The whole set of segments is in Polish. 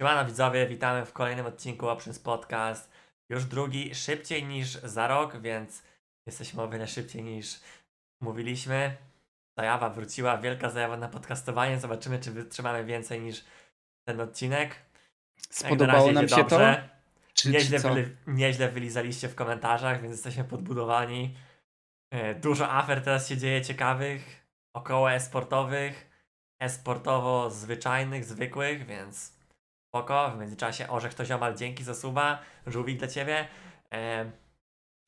Siemano widzowie, witamy w kolejnym odcinku Options Podcast. Już drugi, szybciej niż za rok, więc jesteśmy o wiele szybciej niż mówiliśmy. Zajawa wróciła, wielka zajawa na podcastowanie. Zobaczymy, czy wytrzymamy więcej niż ten odcinek. Na Spodobało nam się dobrze. to? Czy, Nieźle, czy wyli, nieźle wylizaliście w komentarzach, więc jesteśmy podbudowani. E, Dużo afer teraz się dzieje ciekawych, około esportowych, esportowo zwyczajnych, zwykłych, więc spoko. W międzyczasie Orzech to ziomal, dzięki za suba, żółwik dla ciebie. E,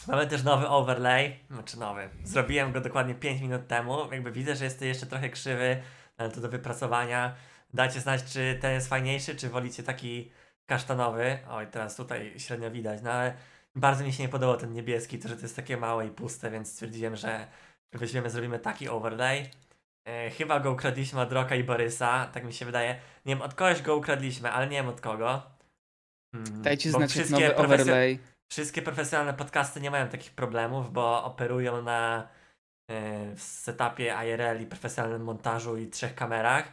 mamy też nowy overlay, znaczy nowy. Zrobiłem go dokładnie 5 minut temu. Jakby widzę, że jest jeszcze trochę krzywy, ale to do wypracowania. Dajcie znać, czy ten jest fajniejszy, czy wolicie taki kasztanowy. Oj, teraz tutaj średnio widać, no ale bardzo mi się nie podobał ten niebieski, to że to jest takie małe i puste, więc stwierdziłem, że weźmiemy, zrobimy taki overlay. E, chyba go ukradliśmy od Roka i Borysa, tak mi się wydaje. Nie wiem, od kogoś go ukradliśmy, ale nie wiem od kogo. Mm, Dajcie znać wszystkie overlay. Wszystkie profesjonalne podcasty nie mają takich problemów, bo operują na e, w setupie IRL i profesjonalnym montażu i trzech kamerach,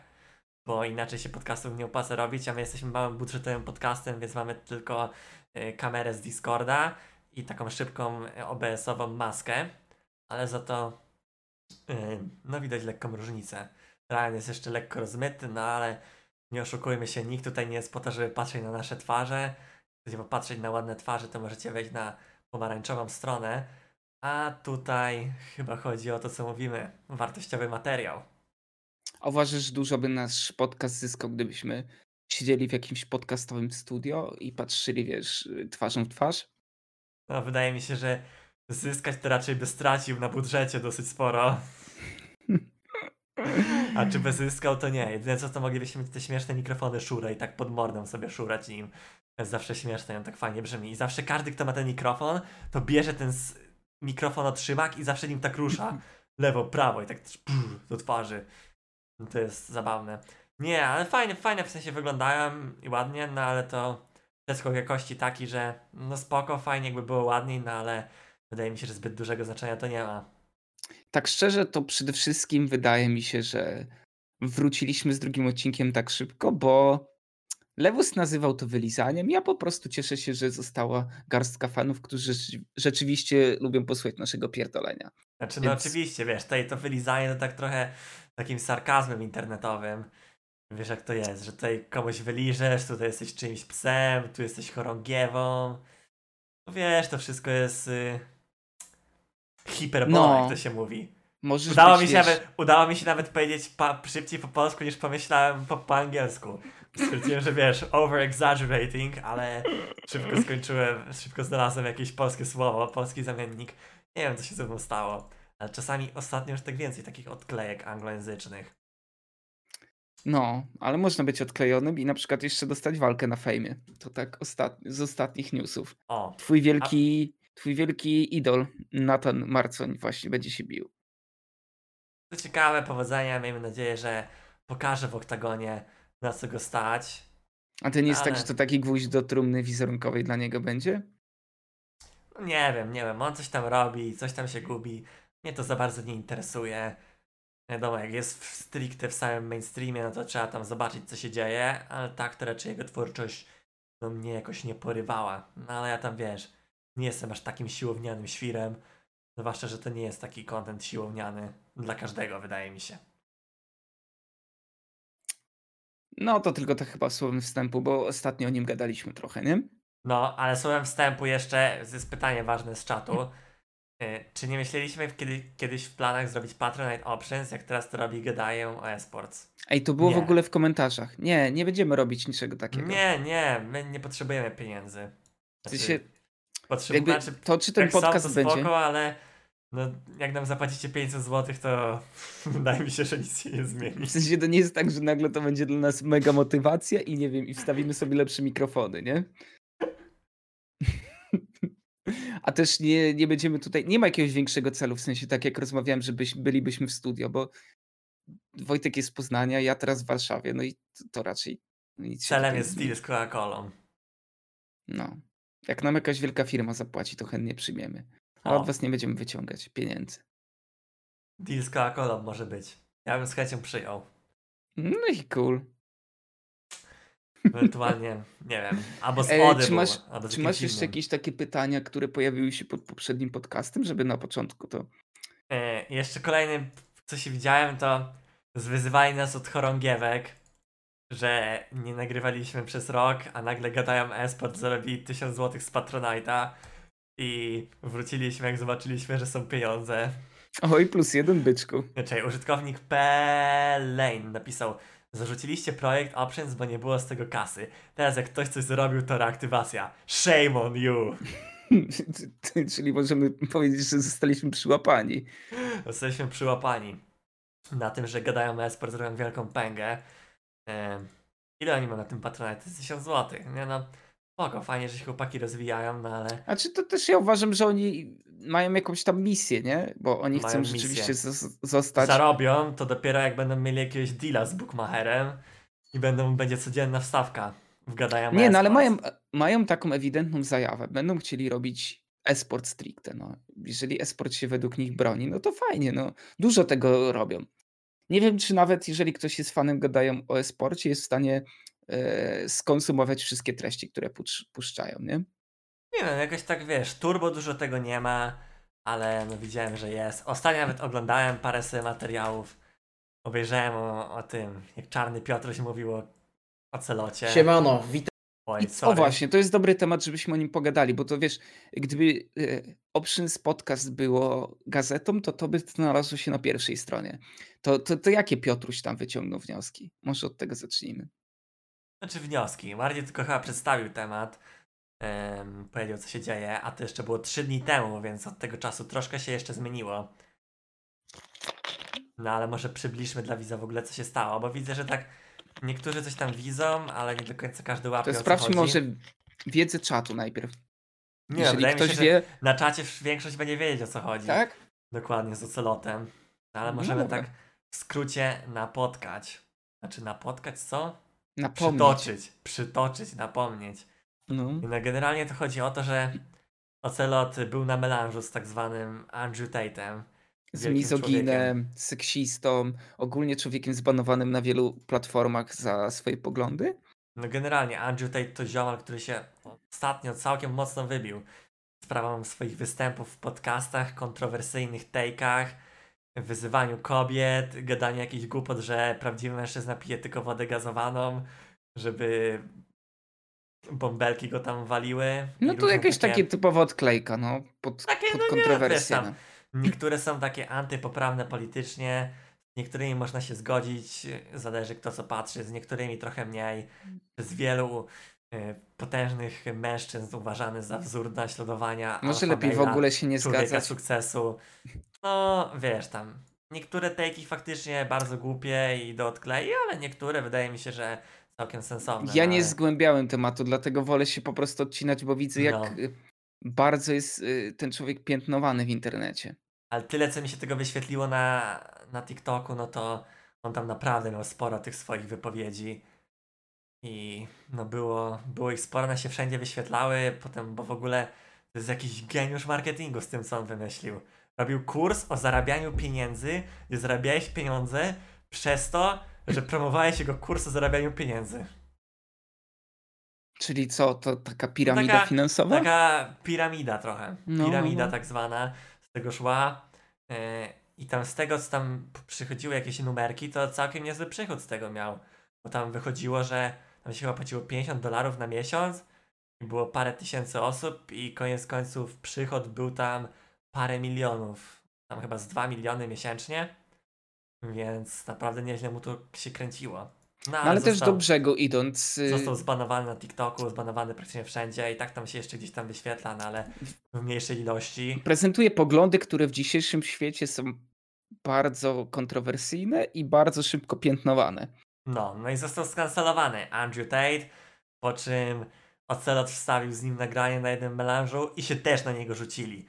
bo inaczej się podcastów nie opłaca robić, a my jesteśmy małym budżetowym podcastem, więc mamy tylko e, kamerę z Discorda i taką szybką e, OBS-ową maskę, ale za to no widać lekką różnicę. Ryan jest jeszcze lekko rozmyty, no ale nie oszukujmy się, nikt tutaj nie jest po to, żeby patrzeć na nasze twarze, chcecie popatrzeć na ładne twarze, to możecie wejść na pomarańczową stronę. A tutaj chyba chodzi o to, co mówimy. Wartościowy materiał. A uważasz, że dużo by nasz podcast zyskał, gdybyśmy siedzieli w jakimś podcastowym studio i patrzyli, wiesz, twarzą w twarz? No, wydaje mi się, że zyskać to raczej by stracił na budżecie dosyć sporo. A czy by zyskał, to nie. Jedyne co to moglibyśmy mieć te śmieszne mikrofony szure i tak pod mordą sobie szurać nim. To jest zawsze śmieszne, on tak fajnie brzmi. I zawsze każdy, kto ma ten mikrofon, to bierze ten s- mikrofon od trzymak i zawsze nim tak rusza. Lewo, prawo i tak brrr, do twarzy. No to jest zabawne. Nie, ale fajne, fajne w sensie wyglądają i ładnie, no ale to przeskok jakości taki, że no spoko, fajnie jakby było ładniej, no ale wydaje mi się, że zbyt dużego znaczenia to nie ma. Tak szczerze, to przede wszystkim wydaje mi się, że wróciliśmy z drugim odcinkiem tak szybko, bo Lewus nazywał to wylizaniem. Ja po prostu cieszę się, że została garstka fanów, którzy rzeczy- rzeczywiście lubią posłuchać naszego pierdolenia. Znaczy, no Więc- oczywiście, wiesz, tutaj to wylizanie to tak trochę takim sarkazmem internetowym. Wiesz jak to jest, że tutaj komuś wyliżesz, tutaj jesteś czyimś psem, tu jesteś chorągiewą. No wiesz, to wszystko jest y... hiperbola, No. jak to się mówi. Możesz Udało być, mi, się wiesz, nawet, udało mi się nawet powiedzieć pa, szybciej po polsku niż pomyślałem po, po angielsku. Stwierdziłem, że wiesz, over exaggerating, ale szybko skończyłem, szybko znalazłem jakieś polskie słowo, polski zamiennik. Nie wiem, co się ze mną stało. Ale czasami ostatnio już tak więcej takich odklejek anglojęzycznych. No, ale można być odklejonym i na przykład jeszcze dostać walkę na fejmie. To tak ostat... z ostatnich newsów. O, Twój wielki, twój wielki idol, Nathan Marcoń, właśnie będzie się bił. to ciekawe, powodzenia. Miejmy nadzieję, że pokaże w oktagonie, na co go stać. A to nie jest tak, Ale- że to taki gwóźdź do trumny wizerunkowej dla niego będzie? No nie wiem, nie wiem, on coś tam robi, coś tam się gubi. Mnie to za bardzo nie interesuje. Wiadomo, jak jest w stricte w samym mainstreamie, no to trzeba tam zobaczyć, co się dzieje, ale tak to raczej jego twórczość no, mnie jakoś nie porywała. No ale ja tam wiesz, nie jestem aż takim siłownianym świrem. Zwłaszcza, że to nie jest taki content siłowniany dla każdego, wydaje mi się. No to tylko tak chyba słowem wstępu, bo ostatnio o nim gadaliśmy trochę, nie? No, ale słowem wstępu jeszcze jest pytanie ważne z czatu. Y, Czy nie myśleliśmy kiedy, kiedyś w planach zrobić Patronite Options, jak teraz to robi Gadają o esports? Ej, to było Nie. w ogóle w komentarzach. Nie, nie będziemy robić niczego takiego. Nie, nie, my nie potrzebujemy pieniędzy. W sensie, potrzebujemy, jakby znaczy, to, czy ten są, podcast to będzie... spoko, ale no, jak nam zapłacicie 500 zł, to wydaje mi się, że nic się nie zmieni. W sensie to nie jest tak, że nagle to będzie dla nas mega motywacja i nie wiem, i wstawimy sobie lepsze mikrofony, nie? A też nie, nie będziemy tutaj, nie ma jakiegoś większego celu, w sensie tak jak rozmawiałem, że byś, bylibyśmy w studio, bo Wojtek jest z Poznania, ja teraz w Warszawie, no i to, to raczej nic Celem jest deal z Coca-Colą. No. Jak nam jakaś wielka firma zapłaci, to chętnie przyjmiemy. A O. od was nie będziemy wyciągać pieniędzy. Deal z Coca-Colą może być. Ja bym z chęcią przyjął. No i cool. Ewentualnie, nie wiem, albo z E, czy masz, czy masz jeszcze innym. jakieś takie pytania, które pojawiły się pod poprzednim podcastem, żeby na początku to... E, jeszcze kolejnym, co się widziałem, to zwyzywali nas od chorągiewek, że nie nagrywaliśmy przez rok, a nagle gadają esport, zarobili 1000 zł z Patronite'a i wróciliśmy, jak zobaczyliśmy, że są pieniądze. Oj, plus jeden byczku. Znaczy, użytkownik P. Lane napisał Zarzuciliście projekt Options, bo nie było z tego kasy. Teraz jak ktoś coś zrobił, to reaktywacja. Shame on you! Czyli możemy powiedzieć, że zostaliśmy przyłapani. Jesteśmy przyłapani na tym, że gadają o esport, zrobią wielką pęgę. Em, ile oni mają na tym Patronite? To jest 1000 zł. Nie no, spoko, fajnie, że się chłopaki rozwijają, no ale A czy to też ja uważam, że oni mają jakąś tam misję, nie? Bo oni Mają chcą misję. rzeczywiście zos- zostać... zarobią to dopiero jak będą mieli jakiegoś deala z bookmacherem i będą, będzie codzienna wstawka w gadają Nie, no ale mają, mają taką ewidentną zajawę. Będą chcieli robić esport stricte. No. Jeżeli esport się według nich broni, no to fajnie. No. Dużo tego robią. Nie wiem, czy nawet jeżeli ktoś jest fanem gadają o esporcie, jest w stanie e, skonsumować wszystkie treści, które pusz- puszczają, nie? Nie wiem, jakoś tak wiesz, turbo dużo tego nie ma, ale no widziałem, że jest. Ostatnio nawet oglądałem parę sobie materiałów. Obejrzałem o, o tym, jak Czarny Piotruś mówił o, o celocie. Siemano, witam. Oj, I, sorry. o właśnie, to jest dobry temat, żebyśmy o nim pogadali, bo to wiesz, gdyby e, Options Podcast było gazetą, to to by znalazło się na pierwszej stronie. To, to, to jakie Piotruś tam wyciągnął wnioski? Może od tego zacznijmy. Znaczy wnioski. Bardziej tylko chyba przedstawił temat. em, powiedział, co się dzieje, a to jeszcze było 3 dni temu, więc od tego czasu troszkę się jeszcze zmieniło. No ale może przybliżmy dla widza w ogóle, co się stało, bo widzę, że tak niektórzy coś tam widzą, ale nie do końca każdy łapie To sprawdźmy może wiedzę czatu najpierw. Nie, Jeżeli wydaje mi ktoś się, że wie, na czacie większość będzie wiedzieć, o co chodzi. tak? Dokładnie, z ocelotem. No, ale No możemy dobra. tak w skrócie napotkać. Znaczy napotkać co? Napomnieć. Przytoczyć. Przytoczyć, napomnieć. No. I no generalnie to chodzi o to, że Ocelot był na melanżu z tak zwanym Andrew Tatem. Z mizoginem, seksistą, ogólnie człowiekiem zbanowanym na wielu platformach za swoje poglądy. No generalnie Andrew Tate to ziomal, który się ostatnio całkiem mocno wybił sprawą swoich występów w podcastach, kontrowersyjnych take'ach, wyzywaniu kobiet, gadaniu jakichś głupot, że prawdziwy mężczyzna pije tylko wodę gazowaną, żeby bąbelki go tam waliły. No to jakieś takie typowa odklejka, no, pod, Takie, pod no kontrowersję. Niektóre są takie antypoprawne politycznie, z niektórymi można się zgodzić, zależy kto co patrzy, z niektórymi trochę mniej. Z wielu y, potężnych mężczyzn uważany za wzór naśladowania. Może lepiej w ogóle się nie zgadzać. sukcesu. No, wiesz tam. Niektóre takey faktycznie bardzo głupie i do odklei, ale niektóre wydaje mi się, że całkiem sensowne. Ja no, nie ale- zgłębiałem tematu, dlatego wolę się po prostu odcinać, bo widzę, jak No. y, bardzo jest y, ten człowiek piętnowany w internecie. Ale tyle, co mi się tego wyświetliło na, na TikToku, no to on tam naprawdę miał sporo tych swoich wypowiedzi. I no było, było ich sporo, one się wszędzie wyświetlały, potem, bo w ogóle to jest jakiś geniusz marketingu z tym, co on wymyślił. Robił kurs o zarabianiu pieniędzy, gdzie zarabiałeś pieniądze przez to, że promowałeś jego kurs o zarabianiu pieniędzy. Czyli co, to taka piramida taka- finansowa? Taka piramida trochę. No, Piramida no, no. tak zwana z tego szła. E, I tam z tego, co tam przychodziły jakieś numerki, to całkiem niezły przychód z tego miał. Bo tam wychodziło, że tam się chyba płaciło 50 dolarów na miesiąc i było parę tysięcy osób i koniec końców przychód był tam parę milionów. Tam chyba z 2 miliony miesięcznie. Więc naprawdę nieźle mu to się kręciło. No, No, ale też został- do brzegu idąc, y, Został zbanowany na TikToku, zbanowany praktycznie wszędzie i tak tam się jeszcze gdzieś tam wyświetla, no ale w mniejszej ilości. prezentuje poglądy, które w dzisiejszym świecie są bardzo kontrowersyjne i bardzo szybko piętnowane. No, no i został skancelowany Andrew Tate, po czym Ocelot wstawił z nim nagranie na jednym melanżu i się też na niego rzucili.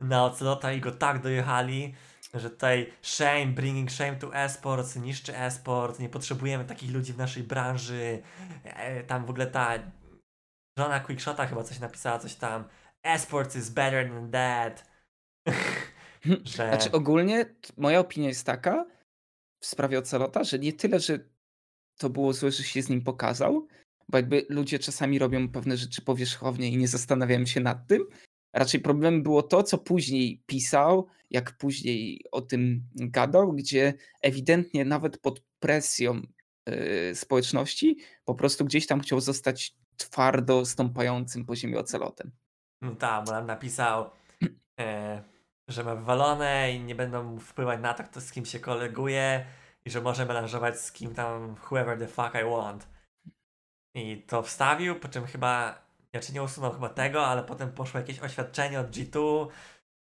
Na Ocelota i go tak dojechali, że tutaj shame, bringing shame to esport, niszczy esport, nie potrzebujemy takich ludzi w naszej branży. E, Tam w ogóle ta żona Quickshota chyba coś napisała, coś tam. Esports is better than that. że... Znaczy ogólnie moja opinia jest taka w sprawie Ocelota, że nie tyle, że to było złe, że się z nim pokazał, bo jakby ludzie czasami robią pewne rzeczy powierzchownie i nie zastanawiają się nad tym. Raczej problemem było to, co później pisał, jak później o tym gadał, gdzie ewidentnie nawet pod presją yy, społeczności po prostu gdzieś tam chciał zostać twardo stąpającym po ziemi ocelotem. No tak, bo nam napisał, e, że ma wywalone i nie będą wpływać na to, kto z kim się koleguje i że może melanżować z kim tam whoever the fuck I want. I to wstawił, po czym chyba, znaczy nie usunął chyba tego, ale potem poszło jakieś oświadczenie od G2,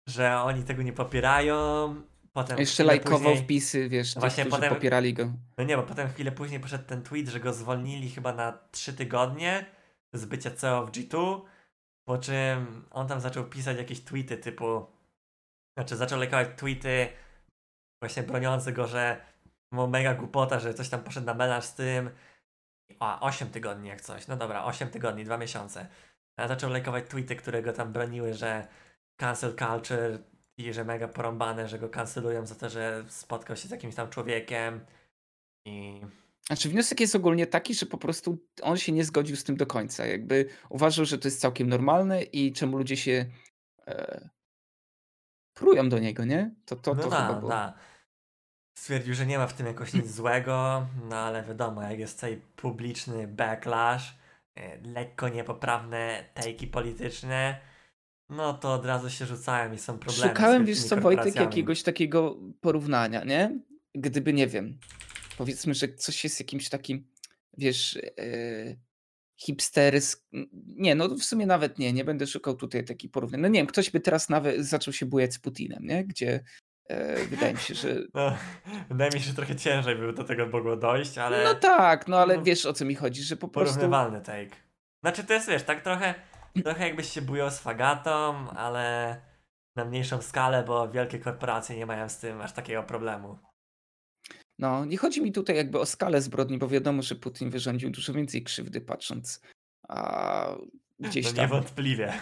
że oni tego nie popierają. Potem Jeszcze lajkował później- wpisy, wiesz, tych, Właśnie potem- popierali go. No nie, bo potem chwilę później poszedł ten tweet, że go zwolnili chyba na 3 tygodnie z bycia CEO w G2, po czym on tam zaczął pisać jakieś tweety typu, znaczy zaczął lajkować tweety właśnie broniące go, że mega głupota, że coś tam poszedł na melanż z tym. A, 8 tygodni jak coś. No dobra, 8 tygodni, 2 miesiące. A zaczął lajkować tweety, które go tam broniły, że cancel culture i że mega porąbane, że go cancelują za to, że spotkał się z jakimś tam człowiekiem i Znaczy wniosek jest ogólnie taki, że po prostu on się nie zgodził z tym do końca. Jakby uważał, że to jest całkiem normalne i czemu ludzie się e, prują do niego, nie? To, to, no to da, chyba było. da. Stwierdził, że nie ma w tym jakoś nic złego, no ale wiadomo, jak jest tutaj publiczny backlash, e, lekko niepoprawne tajki polityczne, no to od razu się rzucają i są problemy. Szukałem, wiesz co, Wojtek, jakiegoś takiego porównania, nie? Gdyby, nie wiem, powiedzmy, że coś jest jakimś takim, wiesz, hipsters... Nie, no w sumie nawet nie, nie będę szukał tutaj takich porównań. No nie wiem, ktoś by teraz nawet zaczął się bujać z Putinem, nie? Gdzie wydaje mi się, że... No, wydaje mi się, że trochę ciężej by do tego mogło dojść, ale No tak, no ale no, wiesz o co mi chodzi, że po prostu... porównywalny take. Znaczy to jest, wiesz, tak trochę, trochę jakbyś się bujał z fagatą, ale na mniejszą skalę, bo wielkie korporacje nie mają z tym aż takiego problemu. No, nie chodzi mi tutaj jakby o skalę zbrodni, bo wiadomo, że Putin wyrządził dużo więcej krzywdy patrząc a, gdzieś No tam. niewątpliwie.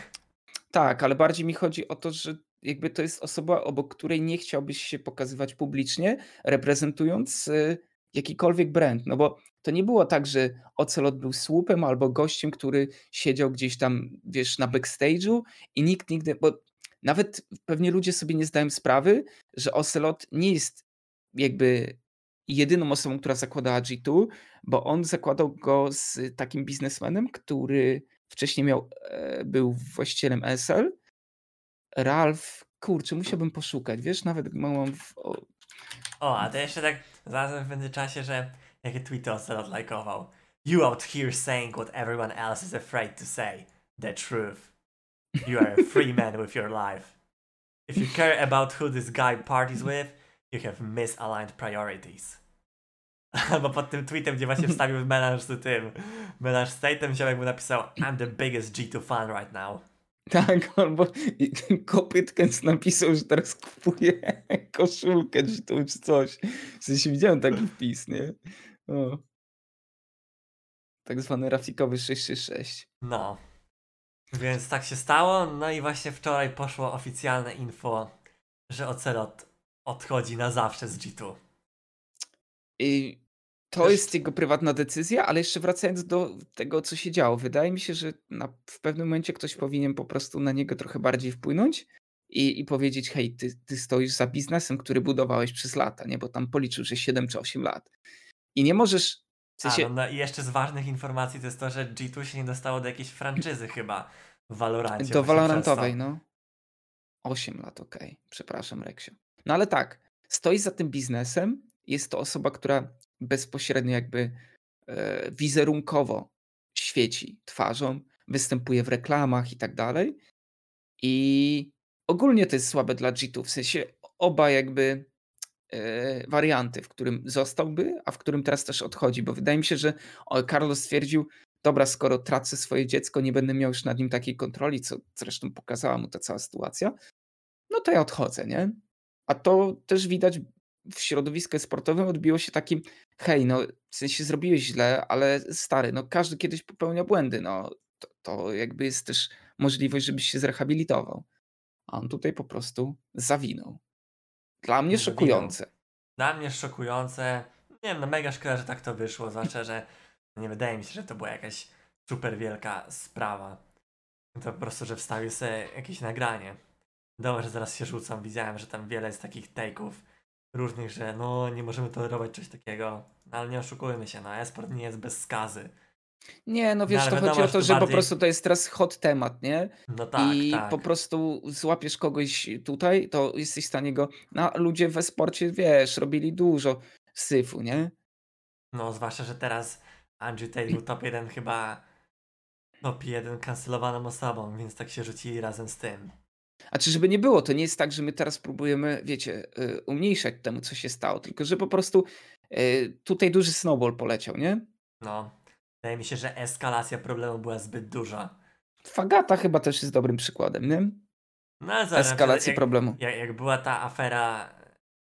Tak, ale bardziej mi chodzi o to, że jakby to jest osoba, obok której nie chciałbyś się pokazywać publicznie, reprezentując y, jakikolwiek brand. No bo to nie było tak, że Ocelot był słupem albo gościem, który siedział gdzieś tam, wiesz, na backstage'u i nikt nigdy, bo nawet pewnie ludzie sobie nie zdają sprawy, że Ocelot nie jest jakby jedyną osobą, która zakładała G2, bo on zakładał go z takim biznesmenem, który wcześniej miał, e, był właścicielem SL. Ralph, kurczę, musiałbym poszukać, wiesz, nawet mam w, o, a to jeszcze tak znalazłem w międzyczasie, że jakie tweety Ocelot lajkował. You out here saying what everyone else is afraid to say. The truth. You are a free man with your life. If you care about who this guy parties with, you have misaligned priorities. Albo pod tym tweetem, gdzie właśnie wstawił melanż z tym, melanż z Tatem, ziomek napisał I'm the biggest G2 fan right now. Tak, albo Kopytkens napisał, że teraz kupuje koszulkę czy to czy coś. W sensie widziałem taki wpis, nie? O. Tak zwany Rafikowy 666. No. Więc tak się stało, no i właśnie wczoraj poszło oficjalne info, że Ocelot odchodzi na zawsze z G2. I to Też- jest jego prywatna decyzja, ale jeszcze wracając do tego, co się działo, wydaje mi się, że na, w pewnym momencie ktoś powinien po prostu na niego trochę bardziej wpłynąć i, i powiedzieć: Hej, ty, ty stoisz za biznesem, który budowałeś przez lata, nie? Bo tam policzył, że 7 czy 8 lat. I nie możesz. W A, sensie, no, no i jeszcze z ważnych informacji to jest to, że G2 się nie dostało do jakiejś franczyzy chyba w Valorancie. do Valorantowej, no. 8 lat, okej. Przepraszam, Reksio. No ale tak, stoi za tym biznesem. Jest to osoba, która bezpośrednio jakby e, wizerunkowo świeci twarzą, występuje w reklamach i tak dalej. I ogólnie to jest słabe dla G2, w sensie oba jakby e, warianty, w którym zostałby, a w którym teraz też odchodzi, bo wydaje mi się, że Carlos stwierdził, dobra, skoro tracę swoje dziecko, nie będę miał już nad nim takiej kontroli, co zresztą pokazała mu ta cała sytuacja, no to ja odchodzę, nie? A to też widać w środowisku sportowym odbiło się takim, hej, no w sensie zrobiłeś źle, ale stary, no każdy kiedyś popełnia błędy, no to, to jakby jest też możliwość, żebyś się zrehabilitował. A on tutaj po prostu zawinął. Dla mnie Zawinął. szokujące. Dla mnie szokujące. Nie wiem, no mega szkoda, że tak to wyszło, zwłaszcza, że Nie wydaje mi się, że to była jakaś super wielka sprawa. To po prostu, że wstawił sobie jakieś nagranie. Dobra, że zaraz się rzucam. Widziałem, że tam wiele jest takich take'ów różnych, że no nie możemy tolerować czegoś takiego. No, ale nie oszukujmy się, no esport nie jest bez skazy. Nie, no wiesz, ale to wiadomo, chodzi o to, że po bardziej- prostu to jest teraz hot temat, nie? No tak, I tak. po prostu złapiesz kogoś tutaj, to jesteś w stanie go. No, ludzie we sporcie, wiesz, robili dużo syfu, nie? No zwłaszcza, że teraz Andrew Tate był top 1 chyba top 1 kancelowaną osobą, więc tak się rzucili razem z tym. A czy żeby nie było, to nie jest tak, że my teraz próbujemy, wiecie, y, umniejszać temu, co się stało, tylko że po prostu y, tutaj duży snowball poleciał, nie? No. Wydaje mi się, że eskalacja problemu była zbyt duża. Fagata chyba też jest dobrym przykładem, nie? No ale zobacz, Eskalacji jak, problemu. Jak, jak była ta afera,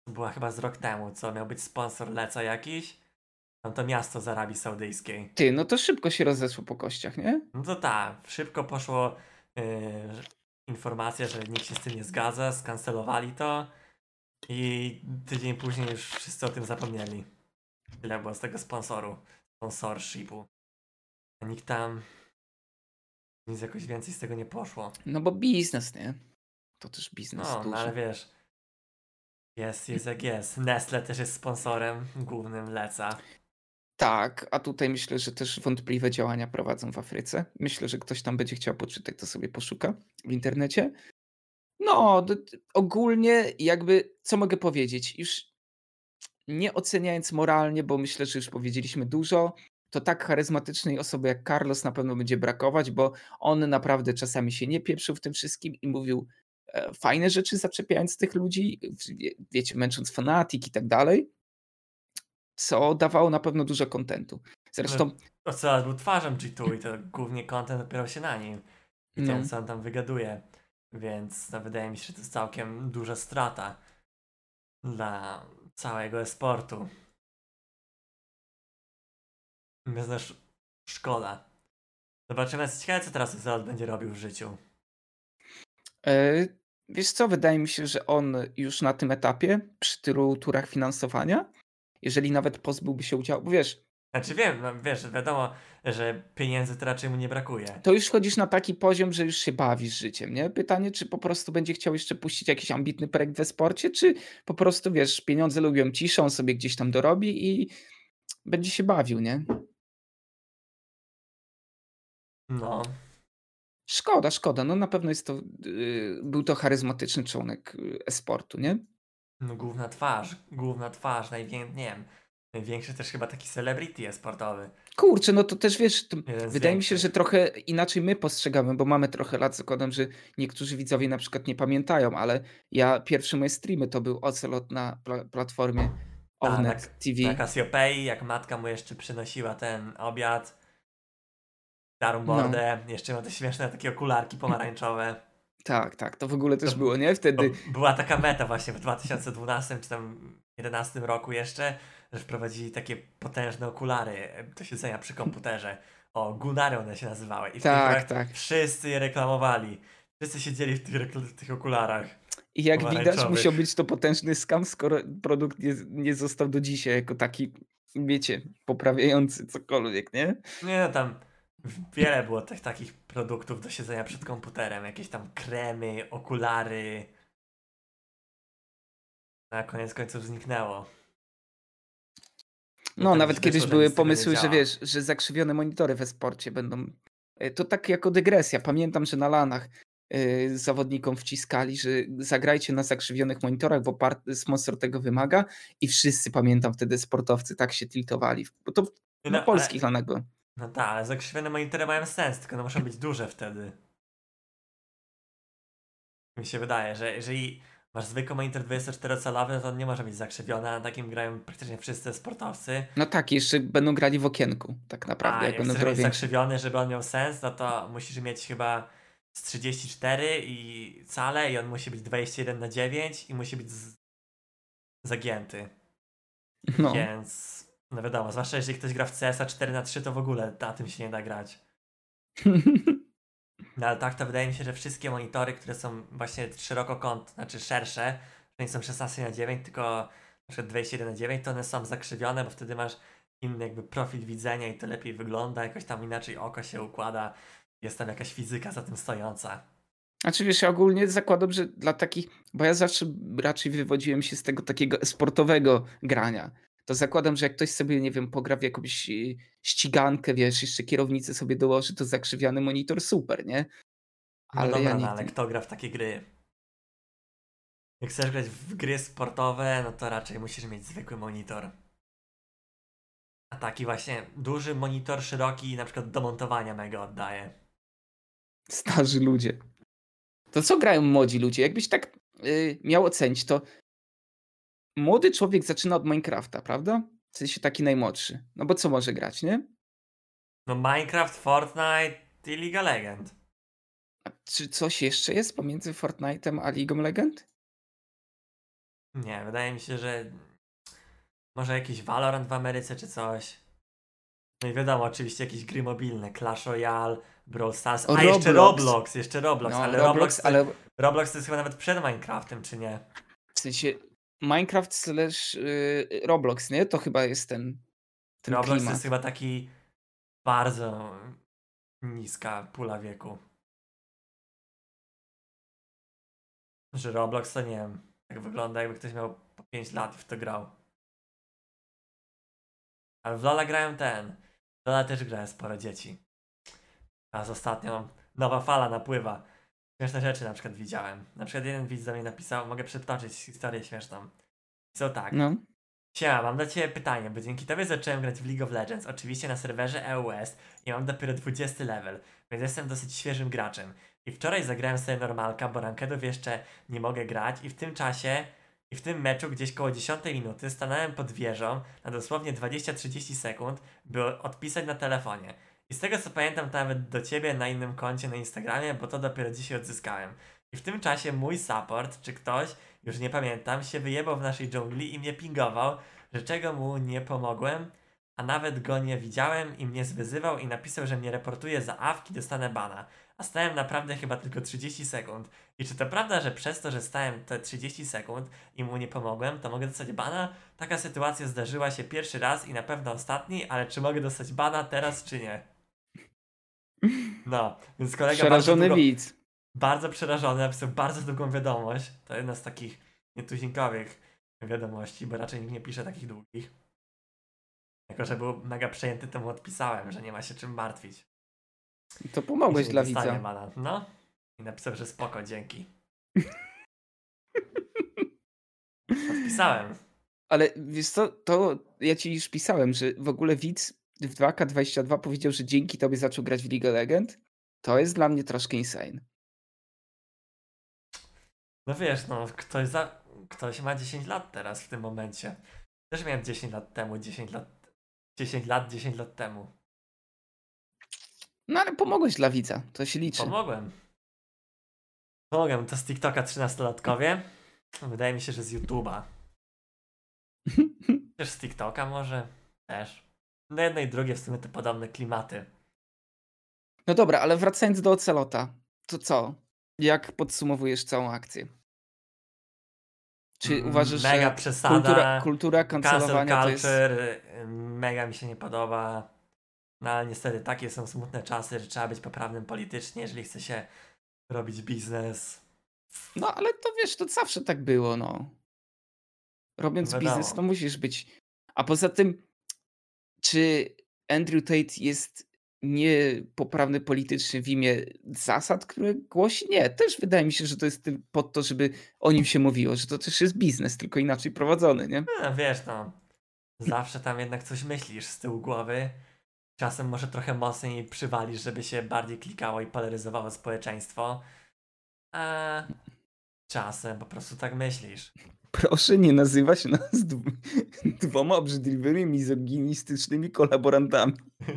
to była chyba z rok temu, co miał być sponsor Leca jakiś, tam to miasto z Arabii Saudyjskiej. Ty, no to szybko się rozeszło po kościach, nie? No to tak, szybko poszło yy, informacja, że nikt się z tym nie zgadza, skancelowali to i tydzień później już wszyscy o tym zapomnieli. Tyle było z tego sponsoru, sponsorshipu. A nikt tam nic jakoś więcej z tego nie poszło. No bo biznes, nie? To też biznes No, duży. no ale wiesz, jest, jest jak jest. Nestle też jest sponsorem głównym Leca. Tak, a tutaj myślę, że też wątpliwe działania prowadzą w Afryce. Myślę, że ktoś tam będzie chciał poczytać, to sobie poszuka w internecie. No, ogólnie jakby, co mogę powiedzieć? Już nie oceniając moralnie, bo myślę, że już powiedzieliśmy dużo, to tak charyzmatycznej osoby jak Carlos na pewno będzie brakować, bo on naprawdę czasami się nie pieprzył w tym wszystkim i mówił e, fajne rzeczy, zaczepiając tych ludzi, wiecie, męcząc fanatik i tak dalej, co dawało na pewno dużo kontentu. Zresztą, Ocelot był twarzą G2 i to głównie content opierał się na nim. I No. tym, co on tam wygaduje. Więc no, wydaje mi się, że to jest całkiem duża strata dla całego esportu. Więc też szkoda. Zobaczymy, ciekawe co teraz Ocelot będzie robił w życiu. e, wiesz co, wydaje mi się, że on już na tym etapie, przy tylu turach finansowania, jeżeli nawet pozbyłby się udziału, bo wiesz, Znaczy wiem, no, wiesz, wiadomo, że pieniędzy to raczej mu nie brakuje. to już wchodzisz na taki poziom, że już się bawisz życiem, nie? Pytanie, czy po prostu będzie chciał jeszcze puścić jakiś ambitny projekt we sporcie, czy po prostu, wiesz, pieniądze lubią ciszę, on sobie gdzieś tam dorobi i będzie się bawił, nie? No, Szkoda, szkoda. No na pewno jest to, yy, był to charyzmatyczny członek yy, e-sportu, nie? No główna twarz, główna twarz, największy, nie wiem, największy też chyba taki celebrity sportowy. Kurczę, no to też wiesz, to wydaje mi się, że trochę inaczej my postrzegamy, bo mamy trochę lat, zakładam, że niektórzy widzowie na przykład nie pamiętają, ale ja pierwsze moje streamy to był Ocelot na pla- platformie Tak, Ownet na- TV. Na Cassiopeii, jak matka mu jeszcze przynosiła ten obiad, starą No. mordę, jeszcze miał te śmieszne takie okularki pomarańczowe. Tak, tak, to w ogóle też To- było, nie? Wtedy, była taka meta właśnie w 2012 czy tam 2011 roku jeszcze, że wprowadzili takie potężne okulary do siedzenia przy komputerze. O, Gunary one się nazywały. I tak, tak. wszyscy je reklamowali. Wszyscy siedzieli w tych, w tych okularach. I jak widać, musiał być to potężny skam, skoro produkt nie, nie został do dzisiaj jako taki, wiecie, poprawiający cokolwiek, nie? Nie no, tam wiele było tych takich produktów do siedzenia przed komputerem. Jakieś tam kremy, okulary. Na koniec końców zniknęło. No, nawet kiedyś były pomysły, że wiesz, że zakrzywione monitory we sporcie będą. e, To tak jako dygresja. Pamiętam, że na lanach y, zawodnikom wciskali, że zagrajcie na zakrzywionych monitorach, bo part- sponsor tego wymaga. I wszyscy, pamiętam wtedy, sportowcy tak się tiltowali. Bo to No, na ale- polskich lanach było. No tak, ale zakrzywione monitory mają sens, tylko one muszą być duże wtedy. Mi się wydaje, że jeżeli masz zwykły monitor 24-calowy, to on nie może być zakrzywiony, a na takim grają praktycznie wszyscy sportowcy. No tak, jeszcze będą grali w okienku, tak naprawdę, a jak jak będą zakrzywiony, żeby on miał sens, no to musisz mieć chyba z 34 i cale i on musi być 21 na 9 i musi być z... zagięty. No. Więc no wiadomo, zwłaszcza jeżeli ktoś gra w CS-a 4 na 3 to w ogóle na tym się nie da grać. No ale tak to wydaje mi się, że wszystkie monitory, które są właśnie szerokokąt, znaczy szersze, że nie są 16 na 9, tylko na przykład 21 na 9, to one są zakrzywione, bo wtedy masz inny jakby profil widzenia i to lepiej wygląda, jakoś tam inaczej oko się układa, jest tam jakaś fizyka za tym stojąca. Znaczy wiesz, ja ogólnie zakładam, że dla takich, bo ja zawsze raczej wywodziłem się z tego takiego sportowego grania. To zakładam, że jak ktoś sobie, nie wiem, pogra w jakąś y, ścigankę, wiesz, jeszcze kierownicę sobie dołoży, to zakrzywiany monitor, super, nie? No Ale dobra, ja no, nigdy... ale kto gra w takie gry? Jak chcesz grać w gry sportowe, no to raczej musisz mieć zwykły monitor. A taki właśnie duży monitor, szeroki, na przykład do montowania mega oddaje. Starzy ludzie. To co grają młodzi ludzie? Jakbyś tak y, miał ocenić, to młody człowiek zaczyna od Minecrafta, prawda? W sensie taki najmłodszy. No bo co może grać, nie? No Minecraft, Fortnite i League of Legends. A czy coś jeszcze jest pomiędzy Fortnite'em a League of Legends? Nie, wydaje mi się, że może jakiś Valorant w Ameryce czy coś. No i wiadomo, oczywiście jakieś gry mobilne, Clash Royale, Brawl Stars, a jeszcze Roblox. Roblox, jeszcze Roblox, No, ale Roblox, Roblox, ale Roblox to jest chyba nawet przed Minecraftem, czy nie? w sensie Minecraft slash y, Roblox, nie? To chyba jest ten, ten Roblox klimat. jest chyba taki bardzo niska pula wieku. Że Roblox to nie wiem, tak wygląda jakby ktoś miał po 5 lat i w to grał. Ale w Lola grają ten. W Lola też grają sporo dzieci. Teraz ostatnio nowa fala napływa. Śmieszne rzeczy na przykład widziałem. Na przykład jeden widz do mnie napisał, mogę przytoczyć historię śmieszną. Pisał tak. No. Siema, mam dla Ciebie pytanie, bo dzięki Tobie zacząłem grać w League of Legends, oczywiście na serwerze EUS i mam dopiero 20 level, więc jestem dosyć świeżym graczem. I wczoraj zagrałem sobie normalka, bo rankedów jeszcze nie mogę grać i w tym czasie, i w tym meczu gdzieś koło 10 minuty stanąłem pod wieżą na dosłownie 20-30 sekund, by odpisać na telefonie. I z tego co pamiętam, to nawet do Ciebie na innym koncie na Instagramie, bo to dopiero dzisiaj odzyskałem. I w tym czasie mój support, czy ktoś, już nie pamiętam, się wyjebał w naszej dżungli i mnie pingował, że czego mu nie pomogłem, a nawet go nie widziałem i mnie zwyzywał i napisał, że mnie reportuje za awki, dostanę bana. A stałem naprawdę chyba tylko 30 sekund. I czy to prawda, że przez to, że stałem te 30 sekund i mu nie pomogłem, to mogę dostać bana? Taka sytuacja zdarzyła się pierwszy raz i na pewno ostatni, ale czy mogę dostać bana teraz, czy nie? No, więc kolega bardzo Przerażony długo, widz. bardzo przerażony, napisał bardzo długą wiadomość. To jedna z takich nietuzinkowych wiadomości, bo raczej nikt nie pisze takich długich. Jako, że był mega przejęty, to mu odpisałem, że nie ma się czym martwić. To pomogłeś dla widza. bana. No. I napisał, że spoko, dzięki. Odpisałem. Ale wiesz co, to ja ci już pisałem, że w ogóle widz w 2K22 powiedział, że dzięki tobie zaczął grać w League of Legends. To jest dla mnie troszkę insane. No wiesz, no, ktoś, za... ktoś ma 10 lat teraz w tym momencie. Też miałem 10 lat temu, 10 lat. 10 lat, 10 lat temu. No ale pomogłeś dla widza, to się liczy. Pomogłem. Pomogłem. To z TikToka 13-latkowie. Wydaje mi się, że z YouTube'a. Też z TikToka może. Też. No jedno i drugie w sumie te podobne klimaty. No dobra, ale wracając do Ocelota, to co? Jak podsumowujesz całą akcję? Czy Mm, uważasz, Mega że przesada. kultura, kultura Cancel kancelowania to jest... y, Mega mi się nie podoba. No ale niestety takie są smutne czasy, że trzeba być poprawnym politycznie, jeżeli chce się robić biznes. No ale to wiesz, to zawsze tak było, no. Robiąc Wiadomo. biznes, to musisz być. A poza tym, czy Andrew Tate jest niepoprawny politycznie w imię zasad, które głosi? Nie, też wydaje mi się, że to jest po to, żeby o nim się mówiło, że to też jest biznes, tylko inaczej prowadzony, nie? No, wiesz, no. Zawsze tam jednak coś myślisz z tyłu głowy. Czasem może trochę mocniej przywalisz, żeby się bardziej klikało i polaryzowało społeczeństwo. A czasem po prostu tak myślisz. Proszę nie nazywać nas dw- dwoma obrzydliwymi, mizoginistycznymi kolaborantami.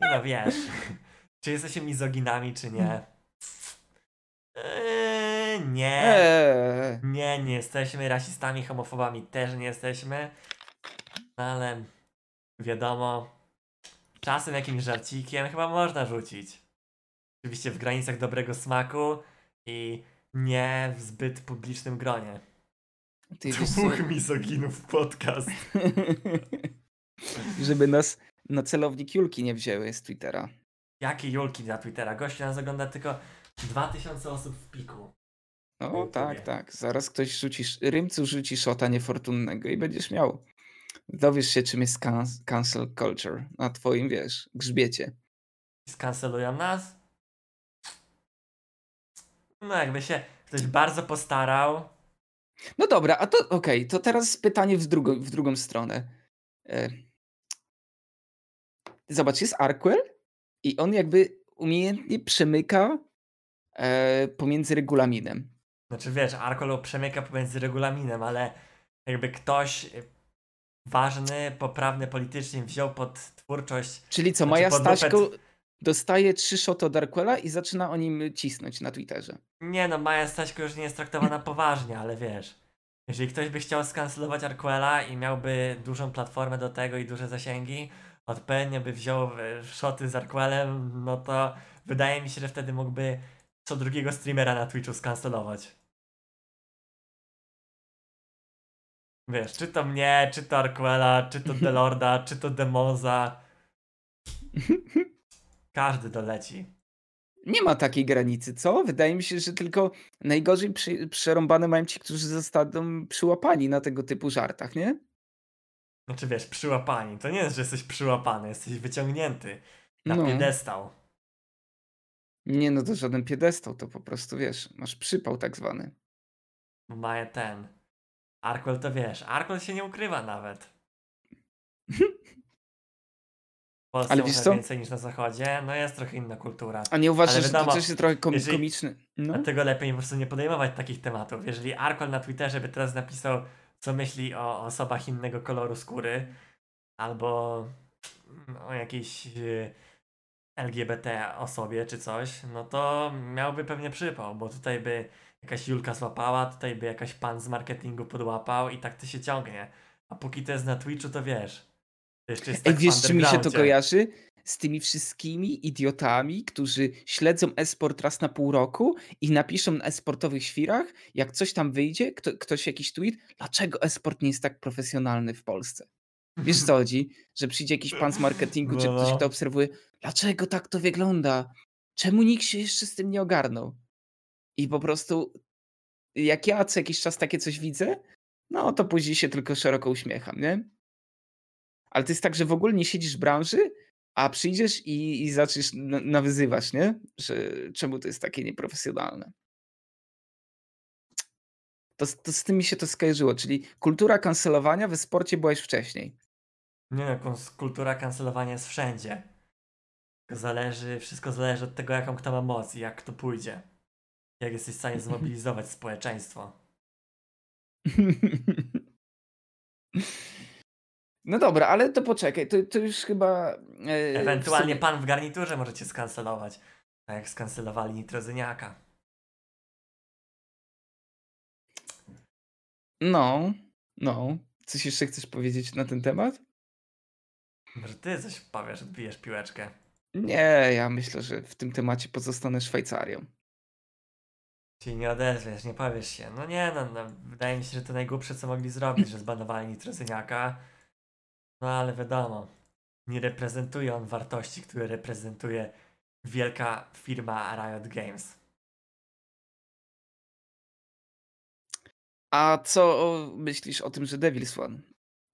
No wiesz, czy jesteśmy mizoginami, czy nie? Eee, nie. Eee. Nie, nie jesteśmy rasistami, homofobami też nie jesteśmy. Ale wiadomo, czasem jakimś żarcikiem chyba można rzucić. Oczywiście w granicach dobrego smaku i nie w zbyt publicznym gronie. Ty? Dwóch mizoginów podcast. Żeby nas na celownik Julki nie wzięły z Twittera. Jakie Julki na Twittera? Gościu nas ogląda tylko 2000 osób w piku. O, YouTubie. tak, tak. Zaraz ktoś rzuci, Rymcu rzuci szota niefortunnego i będziesz miał. Dowiesz się, czym jest can- cancel culture na twoim, wiesz, grzbiecie. Skancelują nas? No jakby się ktoś bardzo postarał. No dobra, a to okej, to teraz pytanie w drugą, w drugą stronę. E, Zobacz, jest Arquel i on jakby umiejętnie przemyka e, pomiędzy regulaminem. Znaczy wiesz, Arkolo przemyka pomiędzy regulaminem, ale jakby ktoś ważny, poprawny politycznie wziął pod twórczość. Czyli co, Znaczy Maja Staśko dostaje trzy szoty od Arquela i zaczyna o nim cisnąć na Twitterze. Nie no, Maja Staśko już nie jest traktowana poważnie, ale wiesz. Jeżeli ktoś by chciał skancelować Arquela i miałby dużą platformę do tego i duże zasięgi, odpowiednio by wziął e, szoty z Arquelem, no to wydaje mi się, że wtedy mógłby co drugiego streamera na Twitchu skancelować. Wiesz, czy to mnie, czy to Arquela, czy to Delorda, czy to Demoza. Każdy doleci. Nie ma takiej granicy, co? Wydaje mi się, że tylko najgorzej przy, przerąbane mają ci, którzy zostaną przyłapani na tego typu żartach, nie? Znaczy wiesz, przyłapani. To nie jest, że jesteś przyłapany, jesteś wyciągnięty na No. piedestał. Nie no, to żaden piedestał, to po prostu, wiesz, masz przypał tak zwany. Ma ten. Arkwell to wiesz, Arkwell się nie ukrywa nawet. W Polsce Ale Ale wiesz co? więcej niż na zachodzie, no jest trochę inna kultura. A nie uważasz, Ale że to też jest trochę kom- jeżeli- komiczny? No. Dlatego lepiej po prostu nie podejmować takich tematów. Jeżeli Arkwell na Twitterze by teraz napisał, co myśli o osobach innego koloru skóry, albo o jakiejś y, LGBT osobie czy coś, no to miałby pewnie przypał, bo tutaj by jakaś Julka złapała, tutaj by jakaś pan z marketingu podłapał i tak to się ciągnie. A póki to jest na Twitchu, to wiesz. Jeszcze jest tak wiesz, czy mi się to kojarzy? Z tymi wszystkimi idiotami, którzy śledzą esport raz na pół roku i napiszą na esportowych świrach, jak coś tam wyjdzie, kto, ktoś jakiś tweet, dlaczego esport nie jest tak profesjonalny w Polsce. Wiesz co chodzi? Że przyjdzie jakiś pan z marketingu, czy No, ktoś, no. kto obserwuje, dlaczego tak to wygląda? Czemu nikt się jeszcze z tym nie ogarnął? I po prostu, jak ja co jakiś czas takie coś widzę, no to później się tylko szeroko uśmiecham, nie? Ale to jest tak, że w ogóle nie siedzisz w branży, a przyjdziesz i, i zaczniesz na- nawyzywać, nie? Że czemu to jest takie nieprofesjonalne. To, z- to z tym mi się to skojarzyło, czyli kultura kancelowania w sporcie była już wcześniej. Nie no, kultura kancelowania jest wszędzie. Zależy, wszystko zależy od tego, jaką kto ma moc i jak to pójdzie. Jak jesteś w stanie zmobilizować społeczeństwo. No dobra, ale to poczekaj, to, to już chyba. w Ewentualnie sumie- pan w garniturze możecie skancelować. Tak jak skancelowali Nitrozyniaka. No, no. Coś jeszcze chcesz powiedzieć na ten temat? Może ty coś powiesz, odbijesz piłeczkę. Nie, ja myślę, że w tym temacie pozostanę Szwajcarią. Czyli nie odezwiesz, nie powiesz się. No nie no, no, wydaje mi się, że to najgłupsze co mogli zrobić, że zbanowali Nitrozyniaka. No ale wiadomo, nie reprezentuje on wartości, które reprezentuje wielka firma Riot Games. A co myślisz o tym, że Devil's One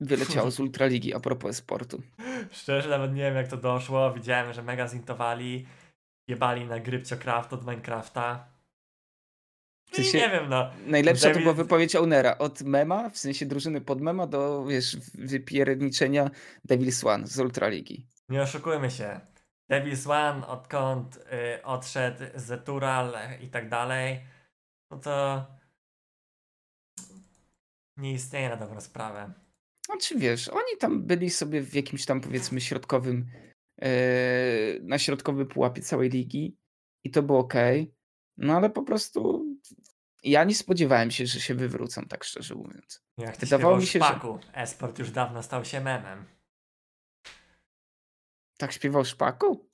wyleciało z Ultraligi a propos sportu? Szczerze nawet nie wiem jak to doszło. Widziałem, że mega zintowali. Jebali na Grypciocraft od Minecrafta. W sensie- nie wiem no. Najlepsza to Devil- była wypowiedź Ownera. Od mema, w sensie drużyny pod mema, do wiesz, wypierniczenia Devil's One z Ultraligi. Nie oszukujmy się. Devil's One, odkąd y, odszedł Zetural i tak dalej, no to nie istnieje na dobrą sprawę. Znaczy wiesz, oni tam byli sobie w jakimś tam powiedzmy środkowym, e, na środkowym pułapie całej ligi i to było ok. No ale po prostu ja nie spodziewałem się, że się wywrócą, tak szczerze mówiąc. Jak Wydawało mi się, że- Szpaku, esport już dawno stał się memem. Tak śpiewał Szpaku?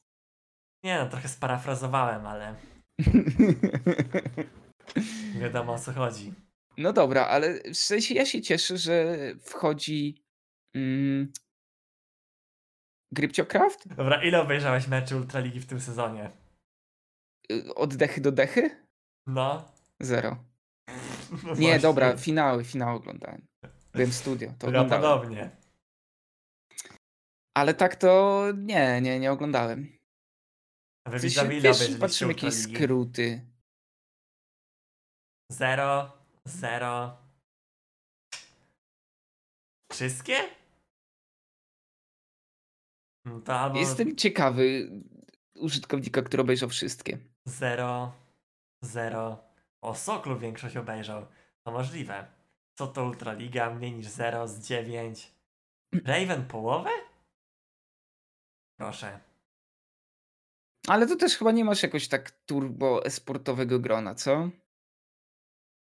Nie no, trochę sparafrazowałem, ale wiadomo o co chodzi. No dobra, ale w sensie ja się cieszę, że wchodzi. Mm, Grypciocraft? Dobra, ile obejrzałeś meczy Ultraligi w tym sezonie? Y, Od dechy do dechy? No. Zero. no Nie, dobra, finały, finały oglądałem. Byłem w studio, to Ja podobnie. Ale tak to nie, nie, nie oglądałem. A wy ile wiesz, patrzymy jakieś Ultraligi? skróty. Zero, zero. Wszystkie? No to albo Jestem ciekawy użytkownika, który obejrzał wszystkie. zero, zero. O, Soklu większość obejrzał. To możliwe. Co to Ultraliga? Mniej niż zero z dziewięć. Raven połowę? Proszę. Ale to też chyba nie masz jakoś tak turbo sportowego grona, co?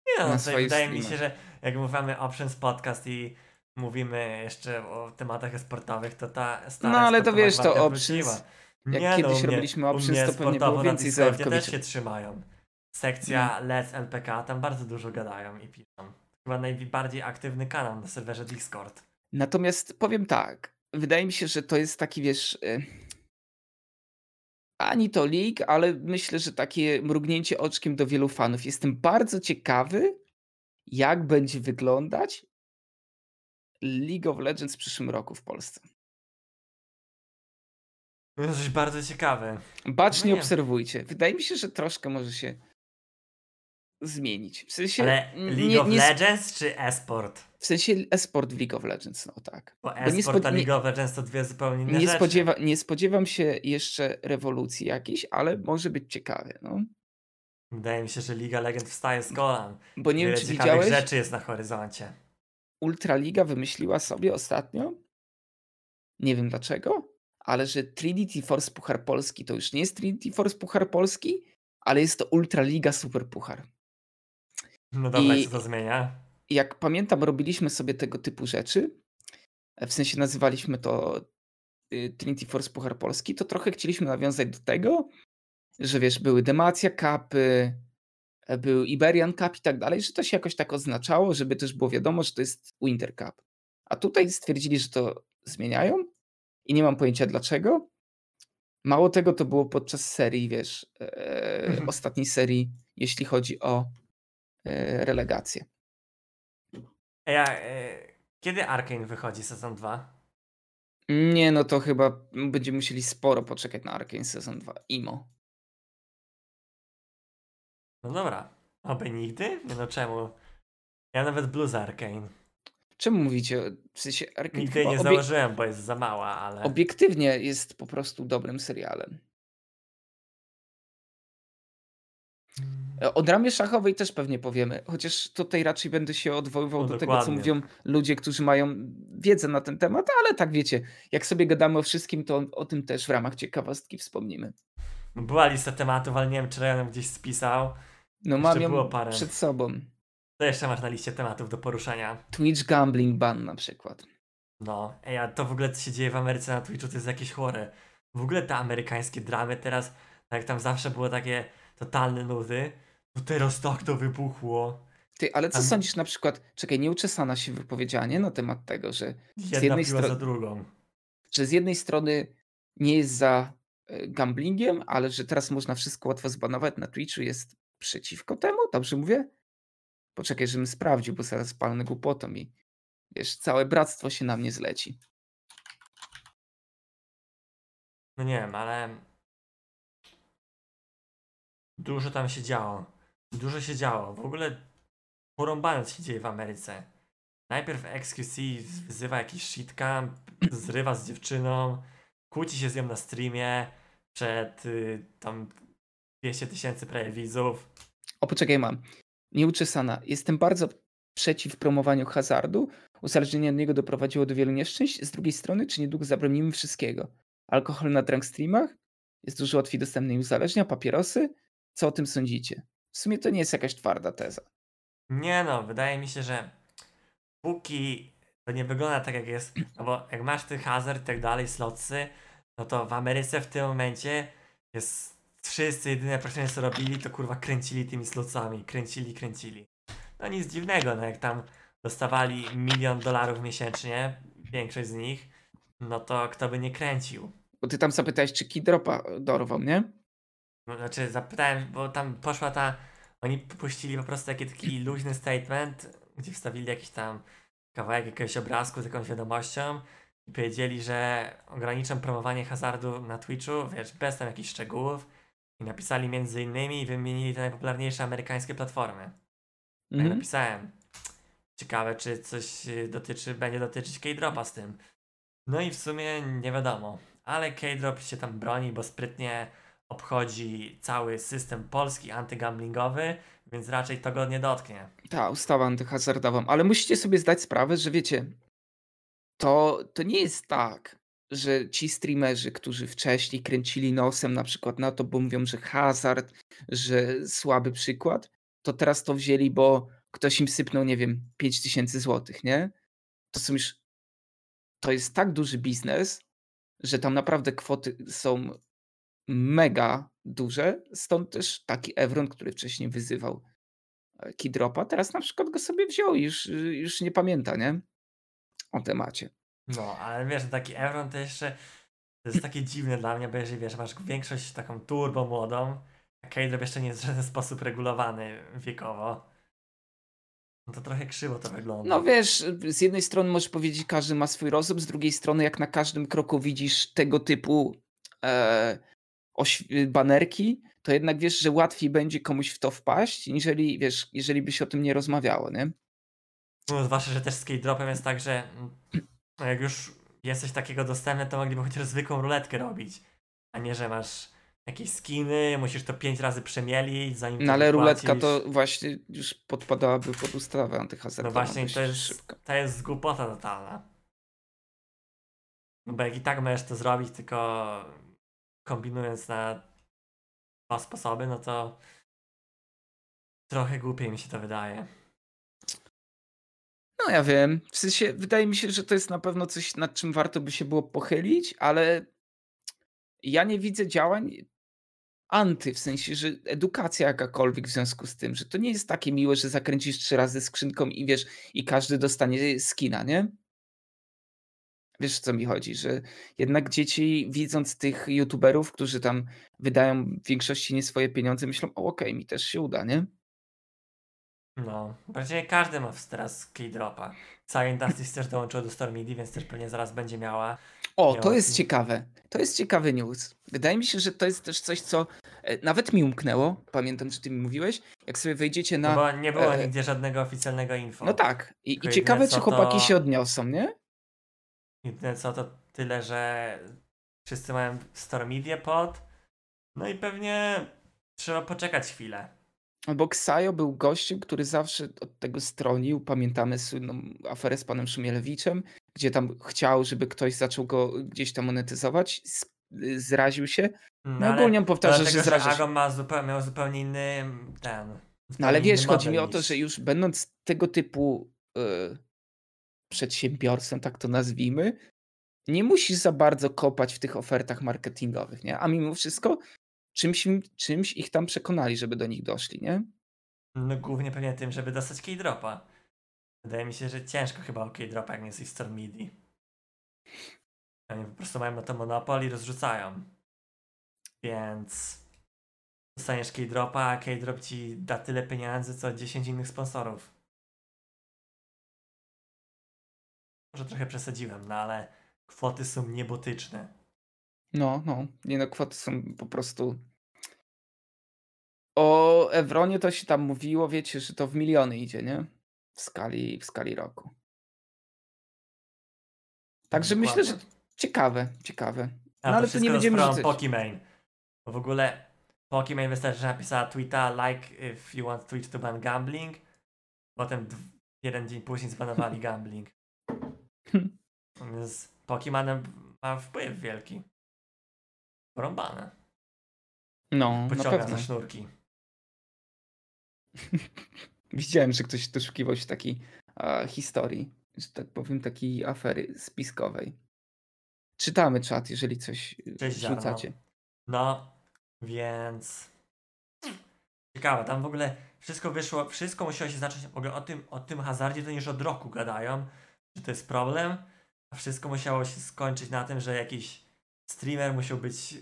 Nie no, Na swoich wydaje mi się, że jak mówimy Options Podcast i mówimy jeszcze o tematach sportowych, to ta stara No, ale to wiesz, to Options, wróciła. jak Nie, kiedyś no, mnie- robiliśmy Options, to pewnie było na więcej Discordzie też się trzymają. Sekcja Let's LPK, tam bardzo dużo gadają i piszą. Chyba najbardziej aktywny kanał na serwerze Discord. Natomiast powiem tak, wydaje mi się, że to jest taki, wiesz, y, ani to leak, ale myślę, że takie mrugnięcie oczkiem do wielu fanów. Jestem bardzo ciekawy, jak będzie wyglądać League of Legends w przyszłym roku w Polsce. To jest coś bardzo ciekawe. Bacznie No obserwujcie. Wydaje mi się, że troszkę może się zmienić. W sensie, Ale League nie, of nie, Legends czy esport? w sensie e-sport w League of Legends, no tak. Bo nie esport spod- a nie- League of Legends to dwie zupełnie inne Nie, rzeczy. spodziewa, nie spodziewam się jeszcze rewolucji jakiejś, ale może być ciekawie. No. Wydaje mi się, że Liga Legend wstaje z kolan. Bo nie wiem, Wiele czy ciekawych widziałeś, rzeczy jest na horyzoncie. Ultraliga wymyśliła sobie ostatnio, nie wiem dlaczego, ale że Trinity Force Puchar Polski to już nie jest Trinity Force Puchar Polski, ale jest to Ultraliga Super Puchar. No dobra, I- co to zmienia? Jak pamiętam, robiliśmy sobie tego typu rzeczy, w sensie nazywaliśmy to y, Trinity Force Puchar Polski, to trochę chcieliśmy nawiązać do tego, że wiesz, były Demacja Cupy, e, był Iberian Cup i tak dalej, że to się jakoś tak oznaczało, żeby też było wiadomo, że to jest Winter Cup. A tutaj stwierdzili, że to zmieniają i nie mam pojęcia dlaczego. Mało tego, to było podczas serii, wiesz, e, ostatniej serii, jeśli chodzi o relegację. Ej, a, e, kiedy Arkane wychodzi sezon 2? Nie, no to chyba będziemy musieli sporo poczekać na Arkane Sezon 2. IMO. No dobra. Oby nigdy? Nie no czemu? Ja nawet Blues Arkane. Czemu mówicie? W sensie Arkane Nigdy nie obie- założyłem, bo jest za mała, ale... obiektywnie jest po prostu dobrym serialem. E, O dramie szachowej też pewnie powiemy, chociaż tutaj raczej będę się odwoływał No do tego, co dokładnie. mówią ludzie, którzy mają wiedzę na ten temat, ale tak wiecie, jak sobie gadamy o wszystkim, to o tym też w ramach ciekawostki wspomnimy. Była lista tematów, ale nie wiem, czy Ryan gdzieś spisał. No Jeszcze mam ją było parę. przed sobą. Co jeszcze masz na liście tematów do poruszenia? Twitch Gambling Ban na przykład. No, ej, a to w ogóle co się dzieje w Ameryce na Twitchu to jest jakieś chore. W ogóle te amerykańskie dramy teraz, tak jak tam zawsze było takie totalne nudy, to teraz tak to wybuchło. Ty, ale co Tam- sądzisz na przykład, czekaj, nieuczesana się wypowiedziała, nie? Na temat tego, że Jedna jednej piła stro- za drugą. że z jednej strony nie jest za e, gamblingiem, ale że teraz można wszystko łatwo zbanować na Twitchu, jest przeciwko temu? Dobrze mówię? Poczekaj, żebym sprawdził, bo zaraz palnę głupotą i wiesz, całe bractwo się na mnie zleci. No nie wiem, ale dużo tam się działo. Dużo się działo. W ogóle porąbane się dzieje w Ameryce. Najpierw XQC wyzywa jakiś shitcam, zrywa z dziewczyną, kłóci się z nią na streamie przed y, tam 200 tysięcy prawie widzów. O, poczekaj, mam. Nieuczesana. Jestem bardzo przeciw promowaniu hazardu. Uzależnienie od niego doprowadziło do wielu nieszczęść. Z drugiej strony, czy niedługo zabronimy wszystkiego? Alkohol na drunk streamach? Jest dużo łatwiej dostępny i uzależnia? Papierosy? Co o tym sądzicie? W sumie to nie jest jakaś twarda teza. Nie no, wydaje mi się, że póki to nie wygląda tak jak jest, no bo jak masz ty hazard i tak dalej, slotsy, no to w Ameryce w tym momencie jest wszyscy jedyne praktycznie co robili, to kurwa kręcili tymi slotsami, kręcili, kręcili. No nic dziwnego, no jak tam dostawali milion dolarów miesięcznie, większość z nich, no to kto by nie kręcił? Bo ty tam zapytałeś, czy Kidropa dorwał, nie? No, Znaczy zapytałem, bo tam poszła ta, oni puścili po prostu taki, taki luźny statement, gdzie wstawili jakiś tam kawałek jakiegoś obrazku z jakąś wiadomością i powiedzieli, że ograniczą promowanie hazardu na Twitchu, wiesz, bez tam jakichś szczegółów i napisali między innymi i wymienili te najpopularniejsze amerykańskie platformy. No i Mhm. napisałem. Ciekawe, czy coś y, dotyczy, będzie dotyczyć K-Dropa z tym. No i w sumie nie wiadomo. Ale K-Drop się tam broni, bo sprytnie obchodzi cały system polski antygamblingowy, więc raczej to go nie dotknie. Ta ustawa antyhazardowa. Ale musicie sobie zdać sprawę, że wiecie, to, to nie jest tak, że ci streamerzy, którzy wcześniej kręcili nosem na przykład na to, bo mówią, że hazard, że słaby przykład, to teraz to wzięli, bo ktoś im sypnął, nie wiem, 5000 złotych, nie? To są już. To jest tak duży biznes, że tam naprawdę kwoty są mega duże. Stąd też taki Evron, który wcześniej wyzywał e, Kidropa, teraz na przykład go sobie wziął i już, już nie pamięta, nie? O temacie. No, ale wiesz, taki Evron to jeszcze to jest takie dziwne dla mnie, bo jeżeli wiesz, masz większość taką turbo młodą, a K-Drop jeszcze nie jest w żaden sposób regulowany wiekowo, no to trochę krzywo to wygląda. No wiesz, z jednej strony możesz powiedzieć, każdy ma swój rozum, z drugiej strony jak na każdym kroku widzisz tego typu e, banerki, to jednak wiesz, że łatwiej będzie komuś w to wpaść, niżeli wiesz, jeżeli by się o tym nie rozmawiało, nie? No, zwłaszcza, że też z K-Dropem jest tak, że no jak już jesteś takiego dostępny, to mogliby chociaż zwykłą ruletkę robić, a nie, że masz jakieś skiny, musisz to pięć razy przemielić, zanim No ale ruletka to właśnie już podpadałaby pod ustawę antyhazardową. No właśnie, to jest, szybko. to jest głupota totalna. No bo jak i tak możesz to zrobić, tylko kombinując na dwa sposoby, no to trochę głupiej mi się to wydaje. No ja wiem. W sensie wydaje mi się, że to jest na pewno coś, nad czym warto by się było pochylić, ale ja nie widzę działań anty, w sensie, że edukacja jakakolwiek w związku z tym, że to nie jest takie miłe, że zakręcisz trzy razy skrzynką i wiesz, i każdy dostanie skina, nie? Wiesz o co mi chodzi, że jednak dzieci widząc tych youtuberów, którzy tam wydają w większości nie swoje pieniądze, myślą, o okej, mi też się uda, nie? No, właściwie każdy ma teraz K-Dropa. Silent Artist też dołączył do Stormidi, więc też pewnie zaraz będzie miała. O, Miała to jest ciekawe. To jest ciekawy news. Wydaje mi się, że to jest też coś, co e, nawet mi umknęło. Pamiętam, że ty mi mówiłeś. Jak sobie wejdziecie No na. bo nie było e, nigdzie żadnego oficjalnego info. No tak. I, i ciekawe, czy chłopaki to- się odniosą, nie? Jedyne co to tyle, że wszyscy mają Stormidię pod. No i pewnie trzeba poczekać chwilę. Bo Ksajo był gościem, który zawsze od tego stronił. Pamiętamy słynną aferę z panem Szumielewiczem, gdzie tam chciał, żeby ktoś zaczął go gdzieś tam monetyzować. Zraził się. No ale ogólnie on powtarza, dlatego, że zraża się. Agon ma zupełnie, miał zupełnie inny ten. No zupełnie ale inny wiesz, chodzi mi o to, że już będąc tego typu y, przedsiębiorstwem, tak to nazwijmy, nie musisz za bardzo kopać w tych ofertach marketingowych, nie? A mimo wszystko czymś, czymś ich tam przekonali, żeby do nich doszli, nie? No głównie pewnie tym, żeby dostać K-Dropa. Wydaje mi się, że ciężko chyba o K-Dropa, jak nie jesteś Stormidi. Oni po prostu mają na to monopol i rozrzucają. Więc dostaniesz K-Dropa, a K-Drop ci da tyle pieniędzy, co 10 innych sponsorów. Może trochę przesadziłem, no ale kwoty są niebotyczne. No, no. Nie no, kwoty są po prostu... O Evronie to się tam mówiło, wiecie, że to w miliony idzie, nie? W skali, w skali roku. Także myślę, że ciekawe, ciekawe. No ale to nie będziemy rzucać. Pokimane. Bo w ogóle Pokimane wystarczy, że napisała tweeta like if you want Twitch to ban gambling. Potem jeden dzień później zbanowali gambling. Więc Pokimane ma wpływ wielki. Porąbane. No, na Pociąga pewno. za sznurki. Widziałem, że ktoś doszukiwał się takiej a, historii, że tak powiem, takiej afery spiskowej. Czytamy czat, jeżeli coś y, Cześć, rzucacie. No, więc... Ciekawe, tam w ogóle wszystko wyszło, wszystko musiało się zacząć w ogóle o tym, o tym hazardzie, to już od roku gadają, że to jest problem. A wszystko musiało się skończyć na tym, że jakiś streamer musiał być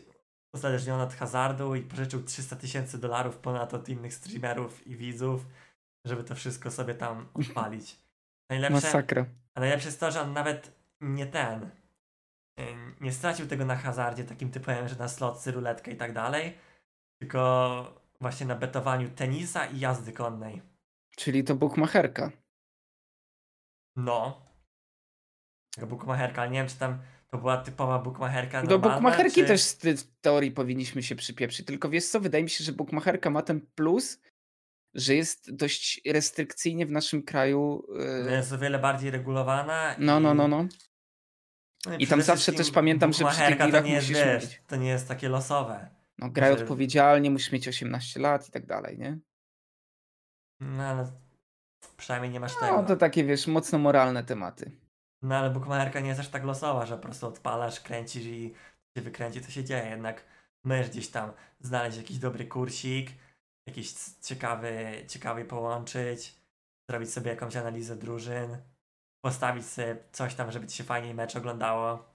uzależniony od hazardu i pożyczył 300 tysięcy dolarów ponad od innych streamerów i widzów, żeby to wszystko sobie tam odpalić. Najlepsze, Masakra. a najlepsze jest to, że on nawet nie ten. y, Nie stracił tego na hazardzie, takim typowym, że na slotcy, ruletkę i tak dalej, tylko właśnie na betowaniu tenisa i jazdy konnej. Czyli to bukmacherka. No. Taka bukmacherka, ale nie wiem, czy tam to była typowa bukmacherka. Do normalna, bukmacherki czy... też z teorii powinniśmy się przypieprzyć. Tylko wiesz co, wydaje mi się, że bukmacherka ma ten plus, że jest dość restrykcyjnie w naszym kraju. yy, Jest o wiele bardziej regulowana. No, i... no, no, no. no I tam przede zawsze też pamiętam, że przy tych jest, musisz wiesz, mieć. to nie jest takie losowe. No, graj odpowiedzialnie, musisz mieć 18 lat i tak dalej, nie? No ale przynajmniej nie masz tego. No to takie, wiesz, mocno moralne tematy. No ale bukmacherka nie jest aż tak losowa, że po prostu odpalasz, kręcisz i się wykręci, co się dzieje. Jednak możesz gdzieś tam znaleźć jakiś dobry kursik, jakiś ciekawy, ciekawy połączyć, zrobić sobie jakąś analizę drużyn, postawić sobie coś tam, żeby ci się fajniej mecz oglądało.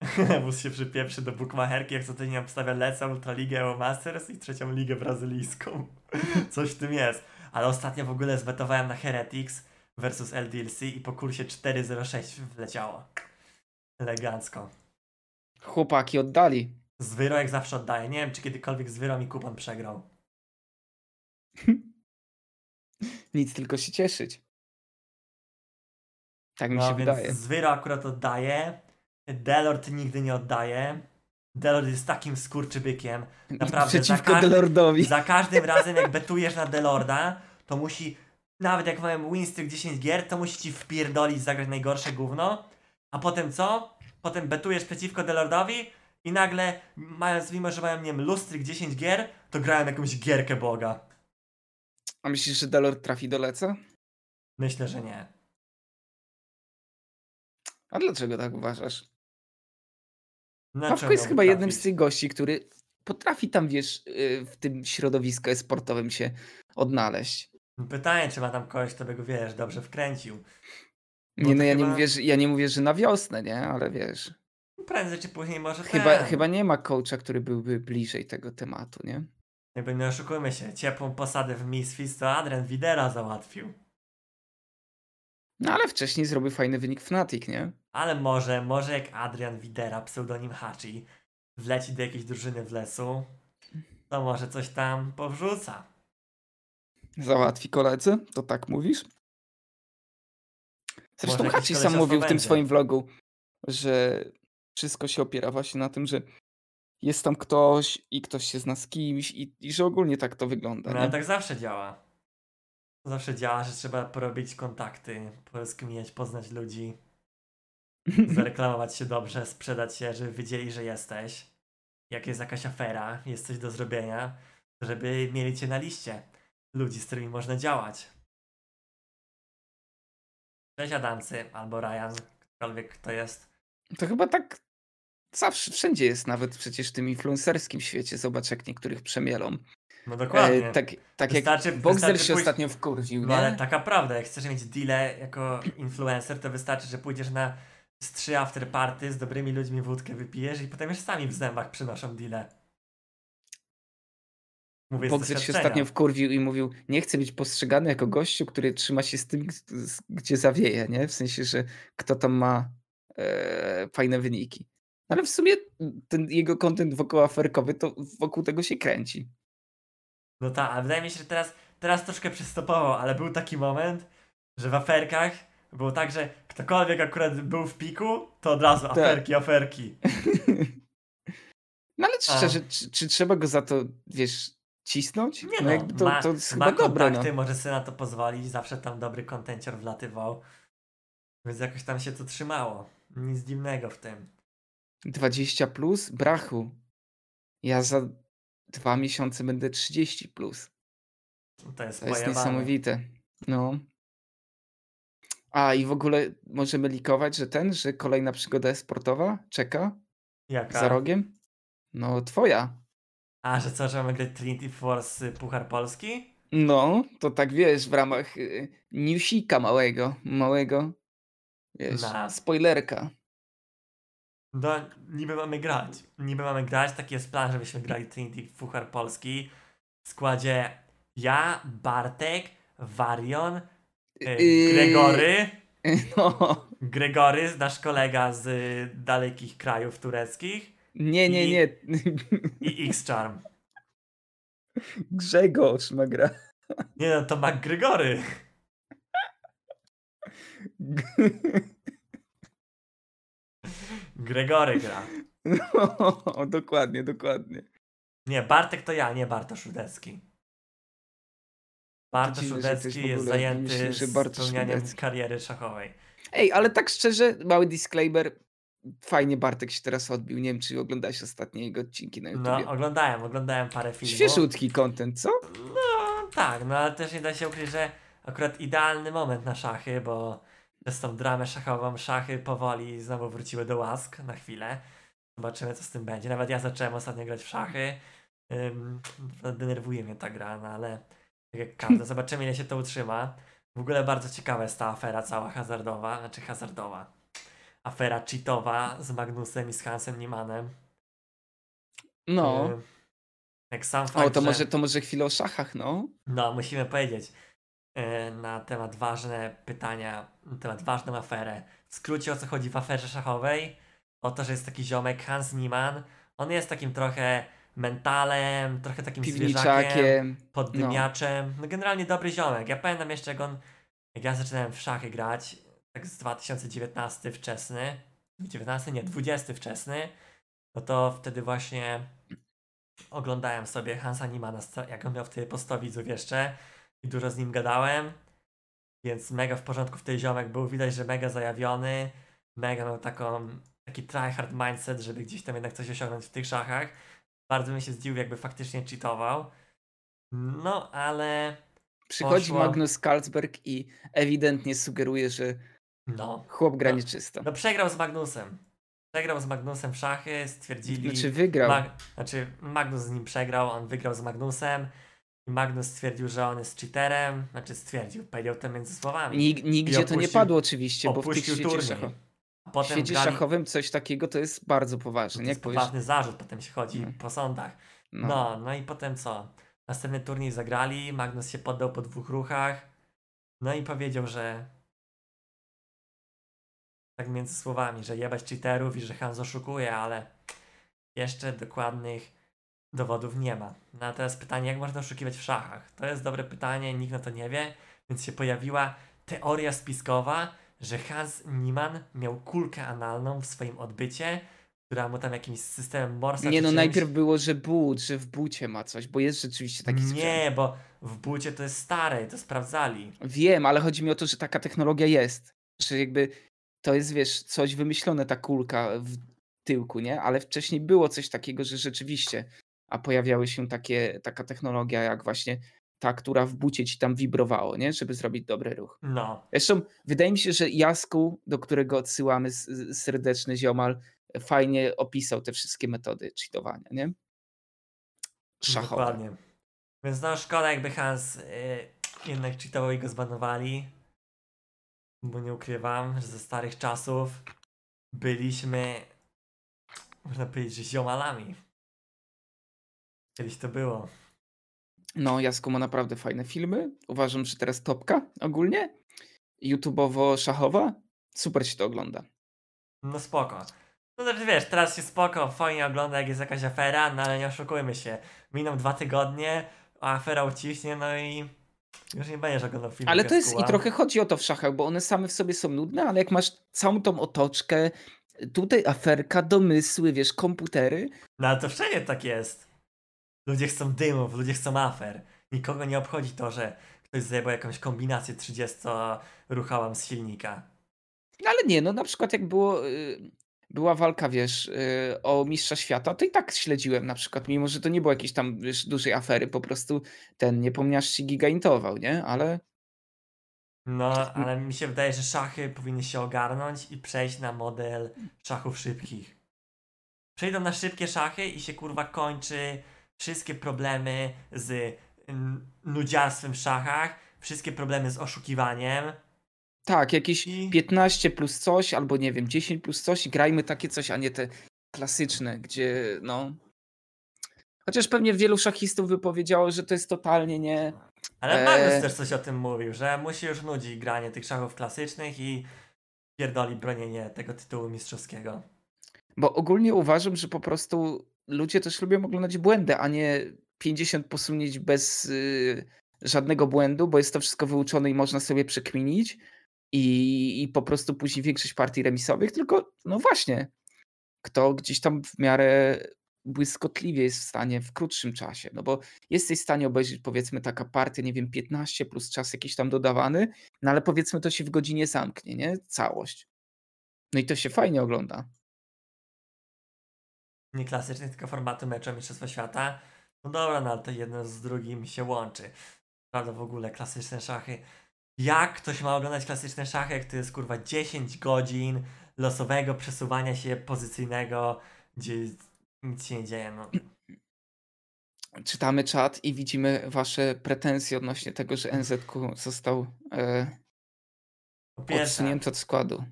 Wóz się przypieprzy do bukmacherki, jak co tydzień obstawia Lecę, Ultraligę Euro Masters i trzecią ligę brazylijską. Coś w tym jest. Ale ostatnio w ogóle zwetowałem na Heretics versus LDLC i po kursie 4.06 wleciało. Elegancko. Chłopaki oddali. Zwyro jak zawsze oddaje. Nie wiem, czy kiedykolwiek Zwyro mi kupon przegrał. Nic, tylko się cieszyć. Tak mi No się więc wydaje. Zwyro akurat oddaje. Delord nigdy nie oddaje. Delord jest takim skurczybykiem. Naprawdę, Przeciwko za każdym- Delordowi. Za każdym razem jak betujesz na Delorda, to musi, nawet jak mamy winstreak 10 gier, to musi ci wpierdolić zagrać najgorsze gówno. A potem co? Potem betujesz przeciwko Delordowi i nagle, mając, mimo że mają, nie wiem, lustryk 10 gier, to grają jakąś gierkę Boga. A myślisz, że Delord trafi do Leca? Myślę, że nie. A dlaczego tak uważasz? Na Pawko jest chyba jednym z trafić? tych gości, który potrafi tam, wiesz, yy, w tym środowisku sportowym się odnaleźć. Pytanie, czy ma tam kogoś, kto by go, wiesz, dobrze wkręcił. Nie, to no ja nie, chyba- mówię, że, ja nie mówię, że na wiosnę, nie? Ale wiesz, Prędzej czy później może chyba, ten. chyba nie ma coacha, który byłby bliżej tego tematu, nie? Jakby nie oszukujmy się, ciepłą posadę w Misfits to Adrian Widera załatwił. No ale wcześniej zrobił fajny wynik Fnatic, nie? Ale może, może jak Adrian Widera, pseudonim Hachi, wleci do jakiejś drużyny w lesu, to może coś tam powrzuca. Załatwi koledzy, to tak mówisz? Zresztą Hachi sam mówił w tym swoim vlogu, że wszystko się opiera właśnie na tym, że jest tam ktoś i ktoś się zna z kimś i, i że ogólnie tak to wygląda. No ale tak zawsze działa. Zawsze działa, że trzeba porobić kontakty, porozkminiać, poznać ludzi, zareklamować się dobrze, sprzedać się, żeby wiedzieli, że jesteś. Jak jest jakaś afera, jest coś do zrobienia, żeby mieli cię na liście ludzi, z którymi można działać. Cześć Adamcy, albo Ryan, ktokolwiek to jest. To chyba tak zawsze, wszędzie jest, nawet przecież w tym influencerskim świecie. Zobacz, jak niektórych przemielą. No dokładnie. E, tak tak jak Wystarczy- Boxer wystarczy się pójść- ostatnio wkurwił, No ale taka prawda, jak chcesz mieć deale jako influencer, to wystarczy, że pójdziesz na z trzy afterparty, z dobrymi ludźmi wódkę wypijesz i potem już sami w zębach przynoszą deale. Mówię Boxer się ostatnio wkurwił i mówił, nie chcę być postrzegany jako gościu, który trzyma się z tym, gdzie zawieje, nie? W sensie, że kto tam ma e, fajne wyniki. No Ale w sumie ten jego kontent wokół aferkowy, to wokół tego się kręci. No tak, ale wydaje mi się, że teraz, teraz troszkę przystopował, ale był taki moment, że w aferkach było tak, że ktokolwiek akurat był w piku, to od razu Tak. aferki, aferki. No ale A. szczerze, czy, czy trzeba go za to, wiesz, cisnąć? Nie no, no, jakby to, ma, to jest ma chyba dobre, no. kontakty, może sobie na to pozwolić, zawsze tam dobry kontencior wlatywał. Więc jakoś tam się to trzymało. Nic dziwnego w tym. 20 plus? Brachu. Ja za dwa miesiące będę 30 plus. To jest To jest niesamowite. No. A i w ogóle możemy likować, że ten, że kolejna przygoda sportowa czeka Jaka? za rogiem? No, twoja. A, że co, że mamy grać Trinity Force y, Puchar Polski? No, to tak wiesz, w ramach y, newsika małego, małego. Wiesz, Na. spoilerka. No, niby mamy grać. Niby mamy grać. Taki jest plan, żebyśmy grali Trinity Fuchar Polski. W składzie ja, Bartek, Warion, e, Yy. Gregory. No. Gregory, nasz kolega z y, dalekich krajów tureckich. Nie, nie, I- nie. I X-Charm. Grzegorz ma gra. Nie no, to Mac Gregory. Gregory gra. No, dokładnie, dokładnie. Nie, Bartek to ja, nie Bartosz Rudecki. Bartosz Rudecki jest zajęty myśli, że Bartosz spełnianiem Rudecki. kariery szachowej. Ej, ale tak szczerze, mały disclaimer. Fajnie Bartek się teraz odbił. Nie wiem, czy oglądałeś ostatnie jego odcinki na No, YouTube. oglądałem, oglądałem parę filmów. Świeżutki content, co? No, tak, no ale też nie da się ukryć, że akurat idealny moment na szachy, bo przez tą dramę szachową szachy powoli znowu wróciły do łask na chwilę. Zobaczymy, co z tym będzie. Nawet ja zacząłem ostatnio grać w szachy. Ym, denerwuje mnie ta gra, no ale tak jak każda. Zobaczymy, ile się to utrzyma. W ogóle bardzo ciekawa jest ta afera cała hazardowa, znaczy hazardowa. Afera cheatowa z Magnusem i z Hansem Niemanem. No. Jak sam fakt, O, to że... może, to może chwilę o szachach, no. No, musimy powiedzieć e, na temat ważne pytania, na temat ważną aferę. W skrócie o co chodzi w aferze szachowej? O to, że jest taki ziomek Hans Niemann. On jest takim trochę mentalem, trochę takim zwierzakiem, Piwniczakiem. poddymiaczem. No generalnie dobry ziomek. Ja pamiętam jeszcze jak on, jak ja zaczynałem w szachy grać, tak z 2019 wczesny, 19 nie, 20 wczesny, no to wtedy właśnie oglądałem sobie Hansa sta- jak on miał wtedy po 100 widzów jeszcze i dużo z nim gadałem, więc mega w porządku w tej ziomek był, widać, że mega zajawiony, mega miał taką, taki tryhard mindset, żeby gdzieś tam jednak coś osiągnąć w tych szachach. Bardzo mi się zdziwił, jakby faktycznie cheatował. No, ale Przychodzi Poszło. Magnus Carlsberg i ewidentnie sugeruje, że no, chłop gra No. no przegrał z Magnusem. Przegrał z Magnusem w szachy, stwierdzili... Znaczy wygrał. Mag- znaczy, Magnus z nim przegrał, on wygrał z Magnusem. Magnus stwierdził, że on jest cheaterem. Znaczy stwierdził, powiedział to między słowami. Nig- nigdzie to nie opuścił- padło oczywiście, bo w tych Opuścił świecie, szacho- w świecie szachowym coś takiego to jest bardzo poważne. to jest powiesz, poważny zarzut, potem się chodzi No. po sądach. no. No, no i potem co? Następny turniej zagrali, Magnus się poddał po dwóch ruchach. No i powiedział, że tak między słowami, że jebać cheaterów i że Hans oszukuje, ale jeszcze dokładnych dowodów nie ma. No a teraz pytanie, jak można oszukiwać w szachach? To jest dobre pytanie, nikt na to nie wie, więc się pojawiła teoria spiskowa, że Hans Niemann miał kulkę analną w swoim odbycie, która mu tam jakimś systemem Morsa Nie no, czymś- najpierw było, że but, że w bucie ma coś, bo jest rzeczywiście taki. Nie, bo w bucie to jest stare, to sprawdzali. Wiem, ale chodzi mi o to, że taka technologia jest. Że jakby to jest, wiesz, coś wymyślone, ta kulka w tyłku, nie? Ale wcześniej było coś takiego, że rzeczywiście, a pojawiały się takie, taka technologia jak właśnie ta, która w bucie ci tam wibrowało, nie? Żeby zrobić dobry ruch. No, Zresztą wydaje mi się, że Jasku, do którego odsyłamy serdeczny ziomal, fajnie opisał te wszystkie metody cheatowania, nie? Szachowe. dokładnie. Więc no szkoda jakby Hans y, jednak cheatował i go zbanowali. Bo nie ukrywam, że ze starych czasów byliśmy, można powiedzieć, że ziomalami. Kiedyś to było. No, Jasko ma naprawdę fajne filmy. Uważam, że teraz topka ogólnie. YouTubeowo-szachowa. Super się to ogląda. No spoko. No znaczy wiesz, teraz się spoko, fajnie ogląda jak jest jakaś afera, no ale nie oszukujmy się. Miną dwa tygodnie, a afera uciśnie, no i już nie będziesz oglądał filmu Ale to jest i trochę chodzi o to w szachach, bo one same w sobie są nudne, ale jak masz całą tą otoczkę, tutaj aferka, domysły, wiesz, komputery, No ale to wszędzie tak jest. Ludzie chcą dymów, ludzie chcą afer. Nikogo nie obchodzi to, że ktoś zajebał jakąś kombinację 30-ruchałam z silnika. No ale nie, no na przykład jak było, y, była walka, wiesz, y, o mistrza świata, to i tak śledziłem na przykład, mimo że to nie było jakiejś tam, wiesz, dużej afery, po prostu ten niepomniarz się gigaintował, nie? Ale No, ale mi się wydaje, że szachy powinny się ogarnąć i przejść na model szachów szybkich. Przejdą na szybkie szachy i się kurwa kończy wszystkie problemy z mm, nudziarstwem w szachach, wszystkie problemy z oszukiwaniem. Tak, jakieś I- 15 plus coś, albo nie wiem, 10 plus coś i grajmy takie coś, a nie te klasyczne, gdzie no. Chociaż pewnie wielu szachistów by powiedziało, że to jest totalnie nie. Ale Magnus Eee. też coś o tym mówił, że mu się już nudzi granie tych szachów klasycznych i pierdoli bronienie tego tytułu mistrzowskiego. Bo ogólnie uważam, że po prostu ludzie też lubią oglądać błędy, a nie 50 posunięć bez y, żadnego błędu, bo jest to wszystko wyuczone i można sobie przekminić i, i po prostu później większość partii remisowych, tylko no właśnie, kto gdzieś tam w miarę błyskotliwie jest w stanie w krótszym czasie, no bo jesteś w stanie obejrzeć powiedzmy taka partia, nie wiem, 15 plus czas jakiś tam dodawany, no ale powiedzmy to się w godzinie zamknie, nie? Całość. No i to się fajnie ogląda. Nie klasycznych, tylko formatu meczu o Mistrzostwo Świata. No dobra, no ale to jedno z drugim się łączy. Prawda, w ogóle klasyczne szachy. Jak ktoś ma oglądać klasyczne szachy, jak to jest kurwa 10 godzin losowego przesuwania się pozycyjnego, gdzie nic się nie dzieje, no. czytamy czat i widzimy wasze pretensje odnośnie tego, że NZQ został e, odsunięty od składu.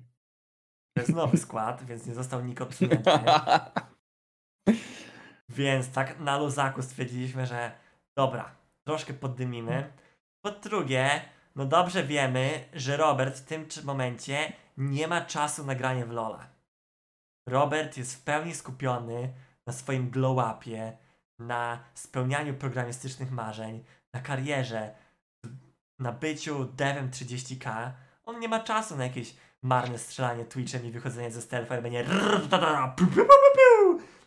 to jest nowy skład, więc nie został nikt odsunięty. Więc tak na luzaku stwierdziliśmy, że dobra, troszkę poddymimy. Po drugie, no dobrze wiemy, że Robert w tym momencie nie ma czasu na granie w Lola. Robert jest w pełni skupiony na swoim glow-upie, na spełnianiu programistycznych marzeń, na karierze, na byciu devem 30k. On nie ma czasu na jakieś marne strzelanie Twitchem i wychodzenie ze stealtha i będzie.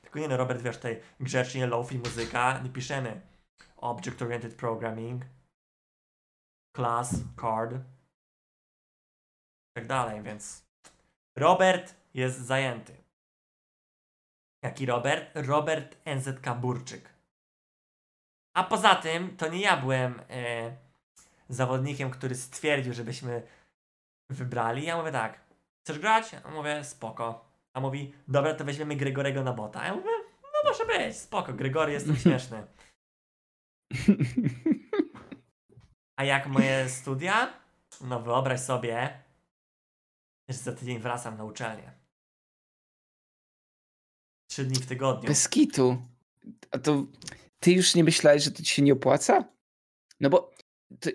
Tylko nie no, Robert, wiesz, tutaj grzecznie lofi muzyka, nie piszemy Object Oriented Programming, Class, Card, tak dalej, więc Robert jest zajęty. Jaki Robert? Robert NZK Burczyk. A poza tym, to nie ja byłem e, zawodnikiem, który stwierdził, żebyśmy wybrali. Ja mówię tak, chcesz grać? A mówię, spoko. A mówi, dobra, to weźmiemy Gregorego na bota. A ja mówię, no może być, spoko, Gregory jestem śmieszny. A jak moje studia? No wyobraź sobie, że za tydzień wracam na uczelnię. Trzy dni w tygodniu. Bez kitu. A to ty już nie myślałeś, że to ci się nie opłaca? No bo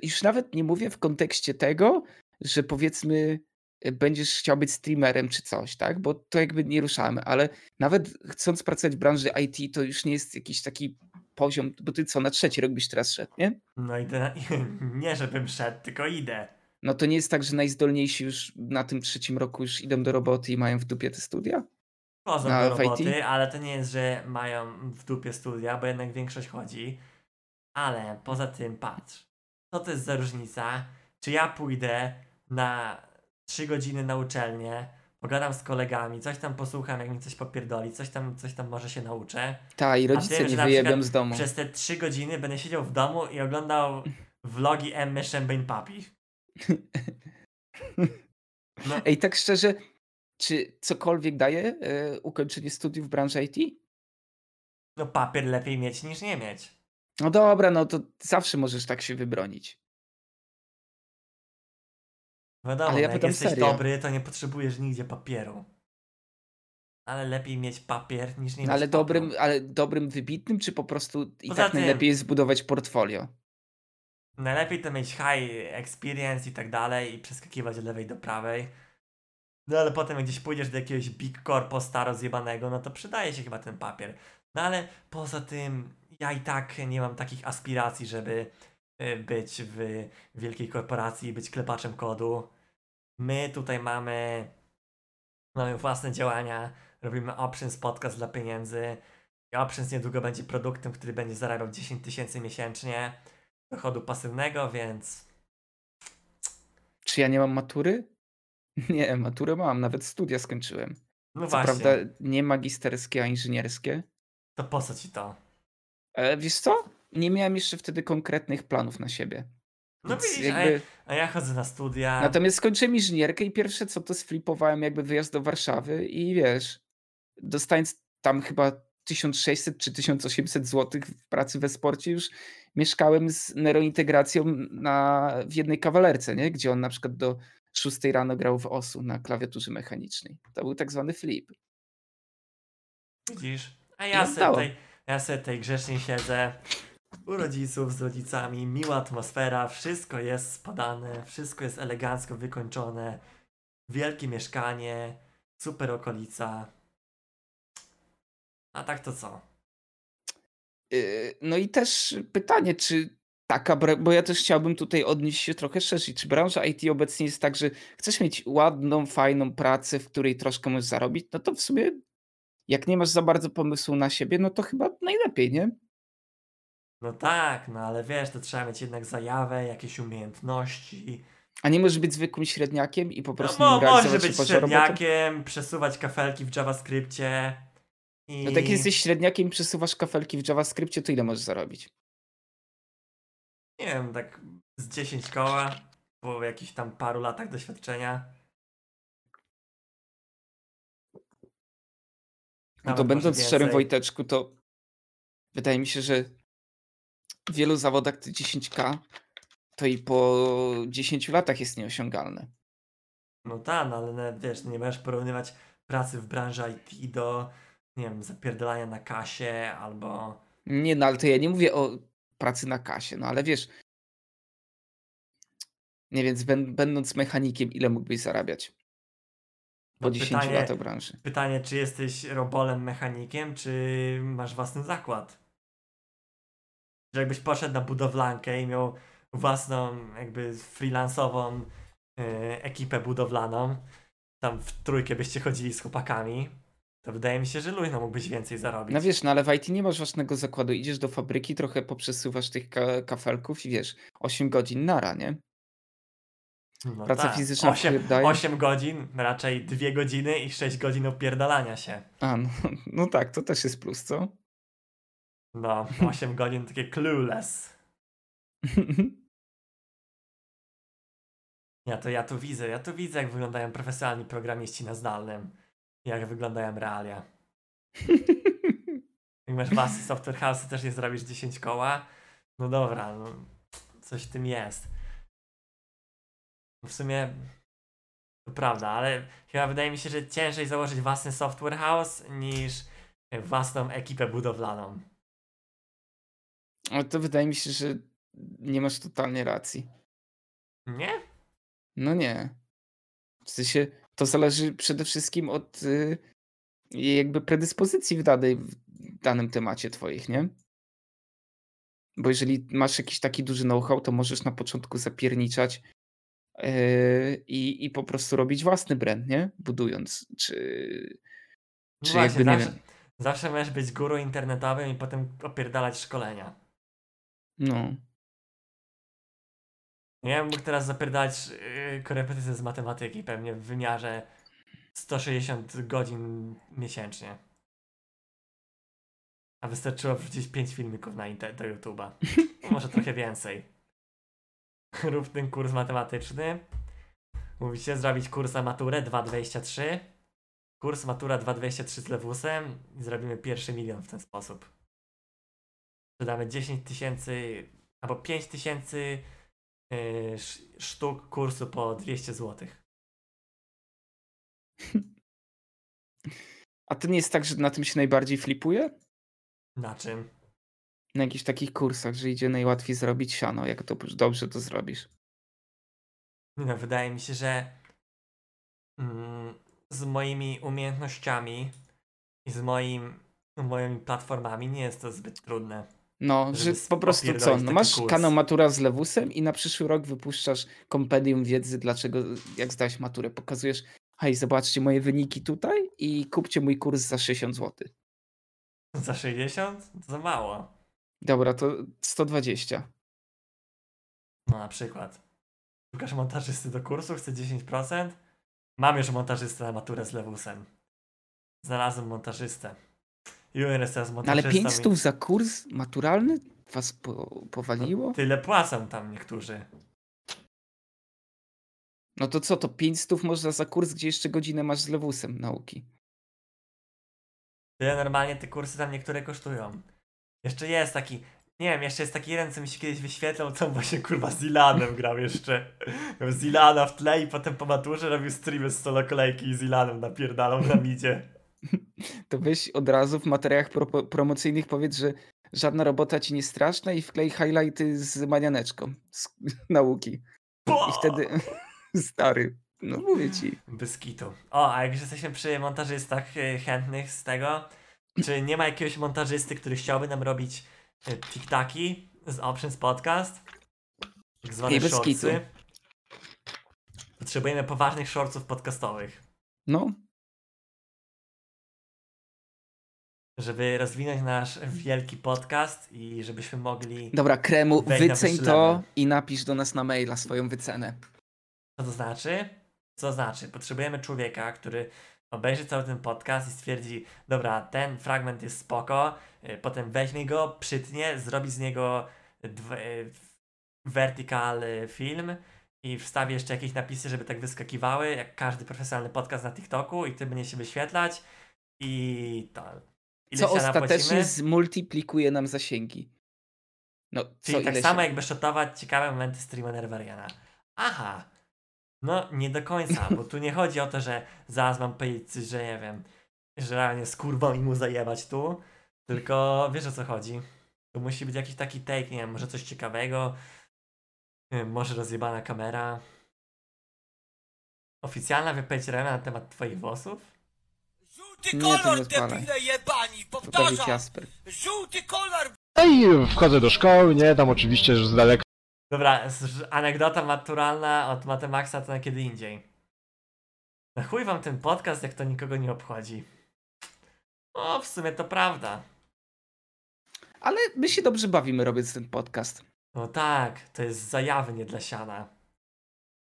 już nawet nie mówię w kontekście tego, że powiedzmy e, będziesz chciał być streamerem czy coś, tak? Bo to jakby nie ruszamy, ale nawet chcąc pracować w branży IT, to już nie jest jakiś taki poziom, bo ty co, na trzeci rok byś teraz szedł, nie? No idę, na... nie żebym szedł, tylko idę. No to nie jest tak, że najzdolniejsi już na tym trzecim roku już idą do roboty i mają w dupie te studia? Chodzą Na do roboty, ale to nie jest, że mają w dupie studia, bo jednak większość chodzi. Ale poza tym patrz, co to jest za różnica, czy ja pójdę na 3 godziny na uczelnię, pogadam z kolegami, coś tam posłucham, jak mi coś popierdoli, coś tam, coś tam może się nauczę. Ta, i rodzice nie wyjebią z domu. Przez te 3 godziny będę siedział w domu i oglądał vlogi Emmy Champagne Papi. No, Ej, tak szczerze, czy cokolwiek daje e, ukończenie studiów w branży IT? no papier lepiej mieć niż nie mieć. No dobra, no to zawsze możesz tak się wybronić. Wiadomo, Ale ja no jak jesteś serio. dobry, to nie potrzebujesz nigdzie papieru. Ale lepiej mieć papier niż nie No, mieć ale papieru. dobrym, ale dobrym wybitnym, czy po prostu i Poza tak tym- najlepiej jest zbudować portfolio? Najlepiej to mieć high experience i tak dalej i przeskakiwać od lewej do prawej. No ale potem jak gdzieś pójdziesz do jakiegoś big corpo staro zjebanego, no to przydaje się chyba ten papier. No ale poza tym ja i tak nie mam takich aspiracji, żeby y, być w wielkiej korporacji i być klepaczem kodu. My tutaj mamy mamy własne działania, robimy Options podcast dla pieniędzy. I Options niedługo będzie produktem, który będzie zarabiał 10 tysięcy miesięcznie dochodu pasywnego, więc Czy ja nie mam matury? Nie, maturę mam, nawet studia skończyłem. no Co właśnie, prawda nie magisterskie, a inżynierskie. to po co ci to? E, wiesz co? Nie miałem jeszcze wtedy konkretnych planów na siebie. No Więc widzisz, a, jakby... ja, a ja chodzę na studia. Natomiast skończyłem inżynierkę i pierwsze co to sflipowałem jakby wyjazd do Warszawy i wiesz, dostając tam chyba 1600 czy 1800 zł w pracy we sporcie już mieszkałem z neurointegracją na, w jednej kawalerce, nie? gdzie on na przykład do 6 rano grał w osu na klawiaturze mechanicznej. To był tak zwany flip. Widzisz? A ja sobie tutaj, ja sobie tutaj grzecznie siedzę u rodziców z rodzicami, miła atmosfera, wszystko jest spadane, wszystko jest elegancko wykończone, wielkie mieszkanie, super okolica. A tak to co? Yy, No i też pytanie, czy taka, bo ja też chciałbym tutaj odnieść się trochę szerzej. Czy branża IT obecnie jest tak, że chcesz mieć ładną, fajną pracę, w której troszkę możesz zarobić, no to w sumie jak nie masz za bardzo pomysłu na siebie, no to chyba najlepiej, nie? No tak, no ale wiesz, to trzeba mieć jednak zajawę, jakieś umiejętności. A nie możesz być zwykłym średniakiem i po No, prostu mo- nim może realizować być średniakiem, przesuwać kafelki w JavaScriptie. I... No tak jak jesteś średniakiem i przesuwasz kafelki w JavaScriptie, to ile możesz zarobić? Nie wiem, tak z 10 koła, po jakichś tam paru latach doświadczenia. No Nawet to może będąc szczerym. Wojteczku, to wydaje mi się, że w wielu zawodach te 10k to i po 10 latach jest nieosiągalne. No tak, no ale no, wiesz, nie możesz porównywać pracy w branży IT do, nie wiem, zapierdalania na kasie albo... Nie, no ale to ja nie mówię o pracy na kasie, no ale wiesz, nie więc będ- będąc mechanikiem, ile mógłbyś zarabiać po No 10 pytanie- latach branży? Pytanie, czy jesteś robolem mechanikiem, czy masz własny zakład? Że jakbyś poszedł na budowlankę i miał własną, jakby freelansową e, ekipę budowlaną, tam w trójkę byście chodzili z chłopakami, to wydaje mi się, że luźno mógłbyś więcej zarobić. No wiesz, no ale w IT nie masz własnego zakładu, idziesz do fabryki, trochę poprzesuwasz tych ka- kafelków i wiesz, 8 godzin nara, nie? no praca tak. fizyczna 8, daje- 8 godzin, raczej 2 godziny i 6 godzin opierdalania się. A, no, no tak, to też jest plus, co? No, 8 godzin takie clueless. Ja to ja tu widzę, ja tu widzę jak wyglądają profesjonalni programiści na zdalnym. Jak wyglądają realia. Jak masz własny software house też nie zrobisz 10 koła, no dobra, no, coś w tym jest. W sumie to prawda, ale chyba wydaje mi się, że ciężej założyć własny software house niż własną ekipę budowlaną. Ale to wydaje mi się, że nie masz totalnie racji. Nie? No nie. W sensie to zależy przede wszystkim od y, jakby predyspozycji w, danej, w danym temacie twoich, nie? Bo jeżeli masz jakiś taki duży know-how, to możesz na początku zapierniczać yy, i, i po prostu robić własny brand, nie? Budując, czy, No czy właśnie, jakby, nie zawsze, wiem, zawsze możesz być guru internetowym i potem opierdalać szkolenia. No. Ja bym mógł teraz zapierdalać yy, korepetycje z matematyki pewnie w wymiarze 160 godzin miesięcznie. A wystarczyło wrzucić 5 filmików na inter- do YouTube'a. Może trochę więcej. Rób ten kurs matematyczny. Mówicie zrobić kurs na maturę 2,23. Kurs matura 2,23 z lewusem i zrobimy pierwszy milion w ten sposób. Sprzedamy 10 tysięcy albo 5 tysięcy sz- sztuk kursu po 200 zł. A to nie jest tak, że na tym się najbardziej flipuje? Na czym? Na jakichś takich kursach, że idzie najłatwiej zrobić siano, jak to dobrze to zrobisz. No, wydaje mi się, że mm, z moimi umiejętnościami i z moim, moimi platformami nie jest to zbyt trudne. No, że po prostu co? No masz kurs. kanał Matura z Lewusem i na przyszły rok wypuszczasz kompendium wiedzy, dlaczego, jak zdałeś maturę. Pokazujesz, hej, zobaczcie moje wyniki tutaj i kupcie mój kurs za 60 zł. Za 60? To za mało. Dobra, to 120. No na przykład. Szukasz montażysty do kursu, chce 10%? Mam już montażystę na maturę z lewusem. Znalazłem montażystę. Jest teraz No, ale 5 i stów za kurs maturalny was po, powaliło? Tyle płacą tam niektórzy. No to co, to 5 stów można za kurs, gdzie jeszcze godzinę masz z Lewusem nauki. Tyle normalnie te kursy tam niektóre kosztują. Jeszcze jest taki Nie wiem, jeszcze jest taki jeden, co mi się kiedyś wyświetlał, co właśnie kurwa z Ilanem grał jeszcze. Miał z Ilana w tle i potem po maturze robił streamy z solo kolejki i z Ilanem napierdalał na midzie. To weź od razu w materiałach pro promocyjnych powiedz, że żadna robota ci nie straszna i wklej highlighty z manianeczką z nauki. I wtedy stary, no mówię ci. Bez kitu. O, a jak już jesteśmy przy montażystach y, chętnych z tego, czy nie ma jakiegoś montażysty, który chciałby nam robić y, tiktaki z Options Podcast? Tak zwane Ej. Potrzebujemy poważnych shortsów podcastowych, No, żeby rozwinąć nasz wielki podcast i żebyśmy mogli... dobra, kremu, wyceń to level. i napisz do nas na maila swoją wycenę. Co to znaczy? Co znaczy? Potrzebujemy człowieka, który obejrzy cały ten podcast i stwierdzi, dobra, ten fragment jest spoko, y, potem weźmie go, przytnie, zrobi z niego y, vertical y, film i wstawi jeszcze jakieś napisy, żeby tak wyskakiwały, jak każdy profesjonalny podcast na TikToku i ty będzie się wyświetlać i to. Ile Co się ostatecznie zmultiplikuje nam zasięgi. No, co Czyli tak ile samo się... jakby shotować ciekawe momenty streama Nervariana. Aha. No, nie do końca, bo tu nie chodzi o to, że zaraz mam powiedzieć że nie wiem, że realnie z kurwą i mu zajebać tu, tylko wiesz o co chodzi. Tu musi być jakiś taki take, nie wiem, może coś ciekawego, wiem, może rozjebana kamera. Oficjalna wypowiedź Rena na temat twoich włosów? Żółty Nie, to nie kolor, debile jebani, Dawid powtarzam! Jasper. Żółty kolor, No i wchodzę do szkoły, nie, tam oczywiście że z daleka Dobra, anegdota maturalna od Matemaxa to na kiedy indziej. Na chuj wam ten podcast, jak to nikogo nie obchodzi. O, w sumie to prawda. Ale my się dobrze bawimy robiąc ten podcast. No tak, to jest zajawy, nie dla siana.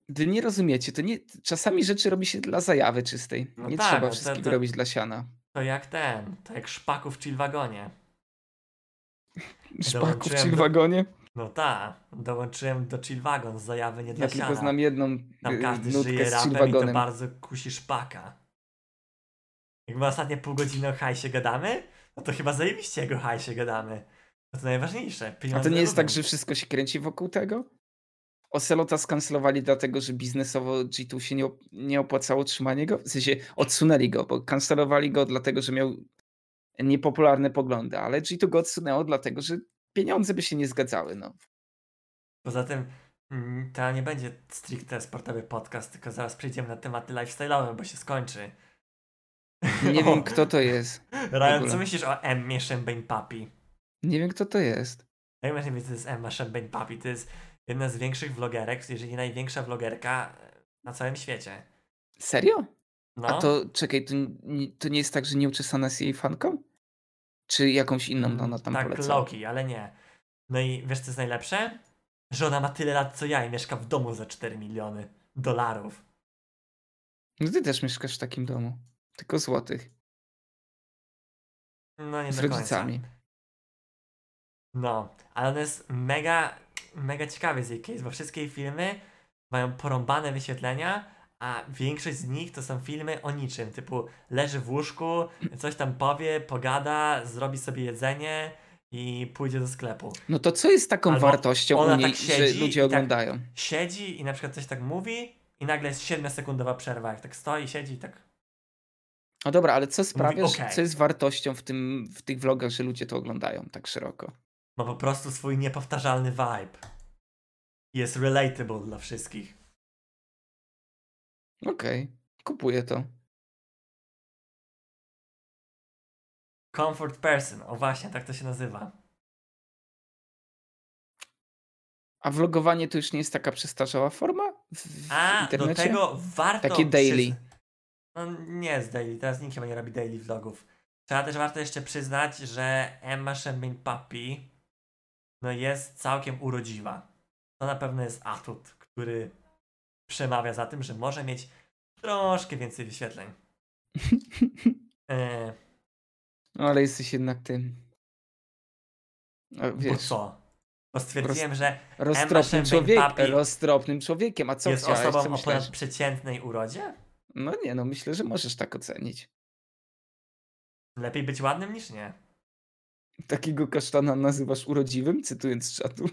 Wy nie rozumiecie, to nie, czasami rzeczy robi się dla zajawy czystej. No nie tak, trzeba no to- wszystkiego to- robić dla siana. To jak ten, to jak szpaku w chill-wagonie. Szpaków Dołączyłem czy w do- wagonie? No tak, dołączyłem do chill-wagon z zajawy, nie dla Ja tylko siana. znam jedną Tam y, każdy żyje z rapem i to bardzo kusi szpaka. Jak my ostatnie pół godziny o hajsie gadamy, no to chyba zajebiście jak o hajsie gadamy. No to najważniejsze. A to nie jest lubią. tak, że wszystko się kręci wokół tego? Ocelota skancelowali dlatego, że biznesowo G2 się nie, op- nie opłacało trzymanie go? W sensie odsunęli go, bo kancelowali go dlatego, że miał niepopularne poglądy, ale G2 go odsunęło dlatego, że pieniądze by się nie zgadzały. No. Poza tym mm, to nie będzie stricte sportowy podcast, tylko zaraz przejdziemy na tematy lifestyle'owe, bo się skończy. Nie wiem, kto to jest. Ryan, co myślisz o Emmie Champagne Papi? Nie wiem, kto to jest. Jak masz myśli, to jest Emma Champagne Papi? To jest jedna z większych vlogerek, jeżeli największa vlogerka na całym świecie. Serio? No, A to czekaj, to, nie- to nie jest tak, że nieuczesana jest jej fanką? Czy jakąś inną mm, ona tam tak poleca? Loki, ale nie. No i wiesz co jest najlepsze? Że ona ma tyle lat co ja i mieszka w domu za 4 miliony dolarów. No ty też mieszkasz w takim domu. Tylko złotych. No nie Z rodzicami. No, ale on jest mega, mega ciekawy z jej case, bo wszystkie filmy mają porąbane wyświetlenia, a większość z nich to są filmy o niczym, typu leży w łóżku, coś tam powie, pogada, zrobi sobie jedzenie i pójdzie do sklepu. No to co jest taką Albo wartością u niej, tak siedzi że ludzie tak- oglądają? Siedzi i na przykład coś tak mówi i nagle jest 7-sekundowa przerwa, jak tak stoi, siedzi i tak... No dobra, ale co sprawia, że okej. co jest wartością w, tym, w tych vlogach, że ludzie to oglądają tak szeroko? Ma po prostu swój niepowtarzalny vibe. Jest relatable dla wszystkich. Okej, kupuję to. Comfort person, o właśnie, tak to się nazywa. A vlogowanie to już nie jest taka przestarzała forma w, A, do internecie? tego warto... Takie daily. przyz- No nie jest daily, teraz nikt chyba nie robi daily vlogów. Trzeba też warto jeszcze przyznać, że Emma Champagne Papi no jest całkiem urodziwa. To na pewno jest atut, który przemawia za tym, że może mieć troszkę więcej wyświetleń. E, No ale jesteś jednak tym. A, bo wiesz, co? Bo stwierdziłem, że roztropnym, człowiek, roztropnym człowiekiem. A co jest chciałeś? osobą o ponadprzeciętnej urodzie. No nie, no myślę, że możesz tak ocenić. Lepiej być ładnym niż nie. Takiego kasztana nazywasz urodziwym, cytując z czatu.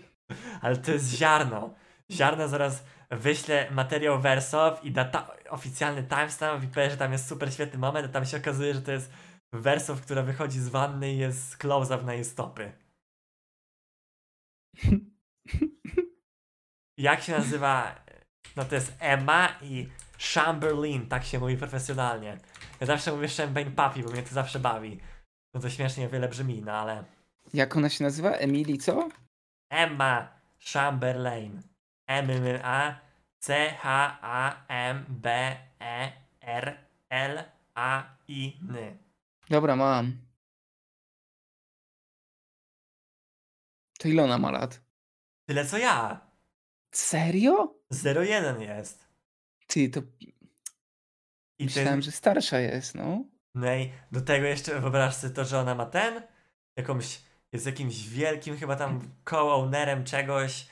Ale to jest ziarno. Ziarno zaraz wyślę materiał Wersow i da ta- oficjalny timestamp i powie, że tam jest super świetny moment, a tam się okazuje, że to jest Wersow, która wychodzi z wanny i jest close-up na jej stopy. Jak się nazywa? No to jest Emma i Chamberlain, tak się mówi profesjonalnie. Ja zawsze mówię Champagne Papi, bo mnie to zawsze bawi. No to śmiesznie wiele brzmi, no ale... Jak ona się nazywa? Emily co? Emma Chamberlain. M-M-A C-H-A-M-B-E-R-L-A-I-N. Dobra, mam. To ile ona ma lat? Tyle co ja. Serio? 01 jest. Ty, to I myślałem, ty, że starsza jest, no. No i do tego jeszcze wyobraź sobie to, że ona ma ten, jakąś, jest jakimś wielkim chyba tam co-ownerem czegoś,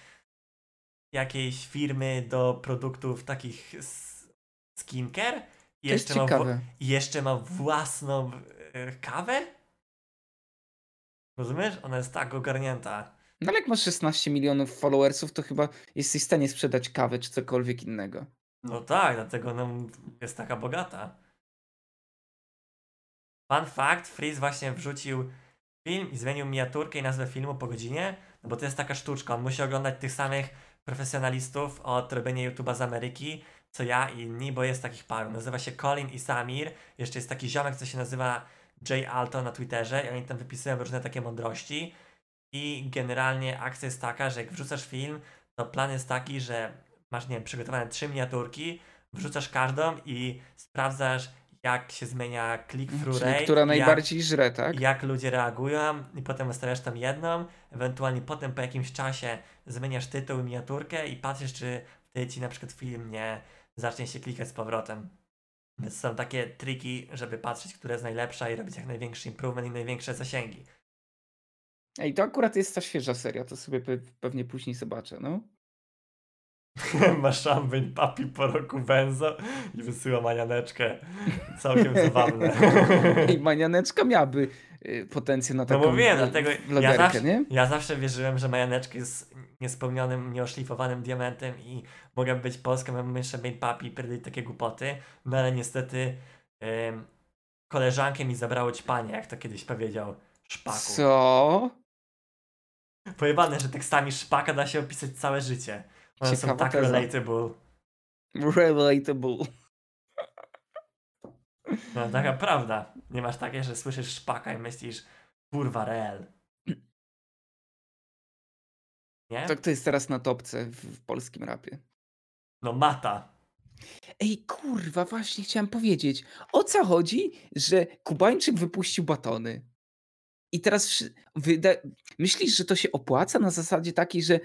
jakiejś firmy do produktów takich skincare. I jeszcze ma, i jeszcze ma własną e, kawę? Rozumiesz? Ona jest tak ogarnięta. No ale jak masz 16 milionów followersów, to chyba jesteś w stanie sprzedać kawę czy cokolwiek innego. No tak, dlatego no, jest taka bogata. Fun fact, Freeze właśnie wrzucił film i zmienił miniaturkę i nazwę filmu po godzinie, no bo to jest taka sztuczka, on musi oglądać tych samych profesjonalistów od robienia YouTube'a z Ameryki, co ja i inni, bo jest takich paru. Nazywa się Colin i Samir, jeszcze jest taki ziomek, co się nazywa Jay Alto na Twitterze i oni tam wypisują różne takie mądrości. I generalnie akcja jest taka, że jak wrzucasz film, to plan jest taki, że masz, nie wiem, przygotowane trzy miniaturki, wrzucasz każdą i sprawdzasz, jak się zmienia click-through rate, która jak, najbardziej żre, tak? jak ludzie reagują i potem ustawiasz tam jedną, ewentualnie potem po jakimś czasie zmieniasz tytuł i miniaturkę i patrzysz, czy wtedy ci na przykład film nie zacznie się klikać z powrotem. Więc są takie triki, żeby patrzeć, która jest najlepsza i robić jak największy improvement i największe zasięgi. Ej, to akurat jest ta świeża seria, to sobie pe- pewnie później zobaczę, no. Masz szambień papi po roku benzo i wysyła manianeczkę. Całkiem zabawne. Ej, manianeczka miałaby y, potencjał na No taką mówiłem, y, dlatego ja zawsze, nie? ja zawsze wierzyłem, że majaneczka jest niespełnionym, nieoszlifowanym diamentem i mogę być polską, jeszcze main papi i pierdolić takie głupoty, no ale niestety ym, koleżankę mi zabrało ćpanie, jak to kiedyś powiedział Szpaku. Co? Pojebane, że tekstami Szpaka da się opisać całe życie. One są tak teza. relatable. Relatable. No taka prawda. Nie masz takie, że słyszysz Szpaka i myślisz kurwa real. Nie? To kto jest teraz na topce w, w polskim rapie? No mata. Ej, kurwa, właśnie chciałem powiedzieć. O co chodzi, że Kubańczyk wypuścił batony? I teraz myślisz, że to się opłaca na zasadzie takiej, że